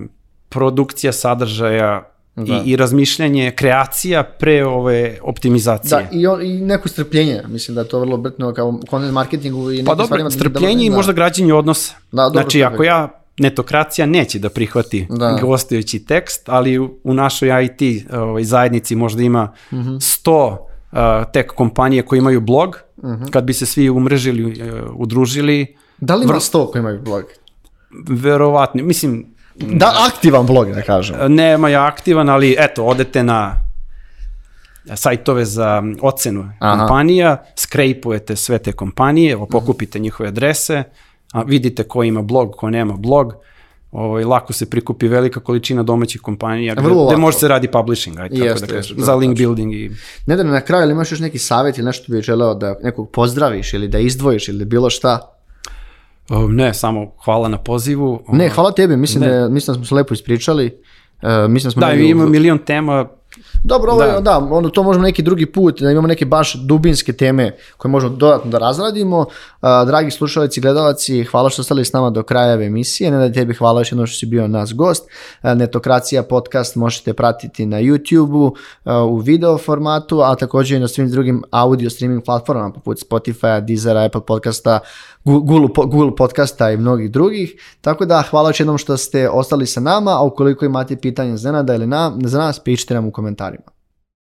produkcija sadržaja Da. i, i razmišljanje, kreacija pre ove optimizacije. Da, i, on, i neko strpljenje, mislim da je to vrlo bitno kao content marketingu i Pa dobro, stvarima. strpljenje i da. možda građenje odnosa. Da, dobro, znači, ako ja, netokracija neće da prihvati Da. gostujući tekst, ali u, u našoj IT ovaj, zajednici možda ima Mhm. 100 uh, tek kompanije koje imaju blog, Mhm. kad bi se svi umrežili, uh, udružili, Da li ima sto koji imaju blog? verovatno, mislim, Da, aktivan blog, da kažem. nema je aktivan, ali eto, odete na sajtove za ocenu Aha. kompanija, skrejpujete sve te kompanije, evo, pokupite njihove adrese, a vidite ko ima blog, ko nema blog, ovaj, lako se prikupi velika količina domaćih kompanija gde, gde može se radi publishing, ajde, tako da kažem, da, za link building i... Ne da na kraju, ali imaš još neki savjet ili nešto bi želeo da nekog pozdraviš ili da izdvojiš ili bilo šta? O, ne, samo hvala na pozivu. Ne, hvala tebi, mislim, da, je- mislim da smo se lepo ispričali. E, mislim da smo Da, negdje ima milion tema, Dobro, ovo, Da. da, onda to možemo neki drugi put, da imamo neke baš dubinske teme koje možemo dodatno da razradimo. A, dragi slušalci i gledalci, hvala što ostali s nama do kraja ove emisije. Ne da tebi hvala još jednom što si bio nas gost. A, Netokracija podcast možete pratiti na YouTube-u u video formatu, a također i na svim drugim audio streaming platformama poput Spotify, Deezera, Apple podcasta, Google, Google podcasta i mnogih drugih. Tako da hvala jednom što ste ostali sa nama, a ukoliko imate pitanje za Nenada ili na, za nas, pišite nam u komentarima.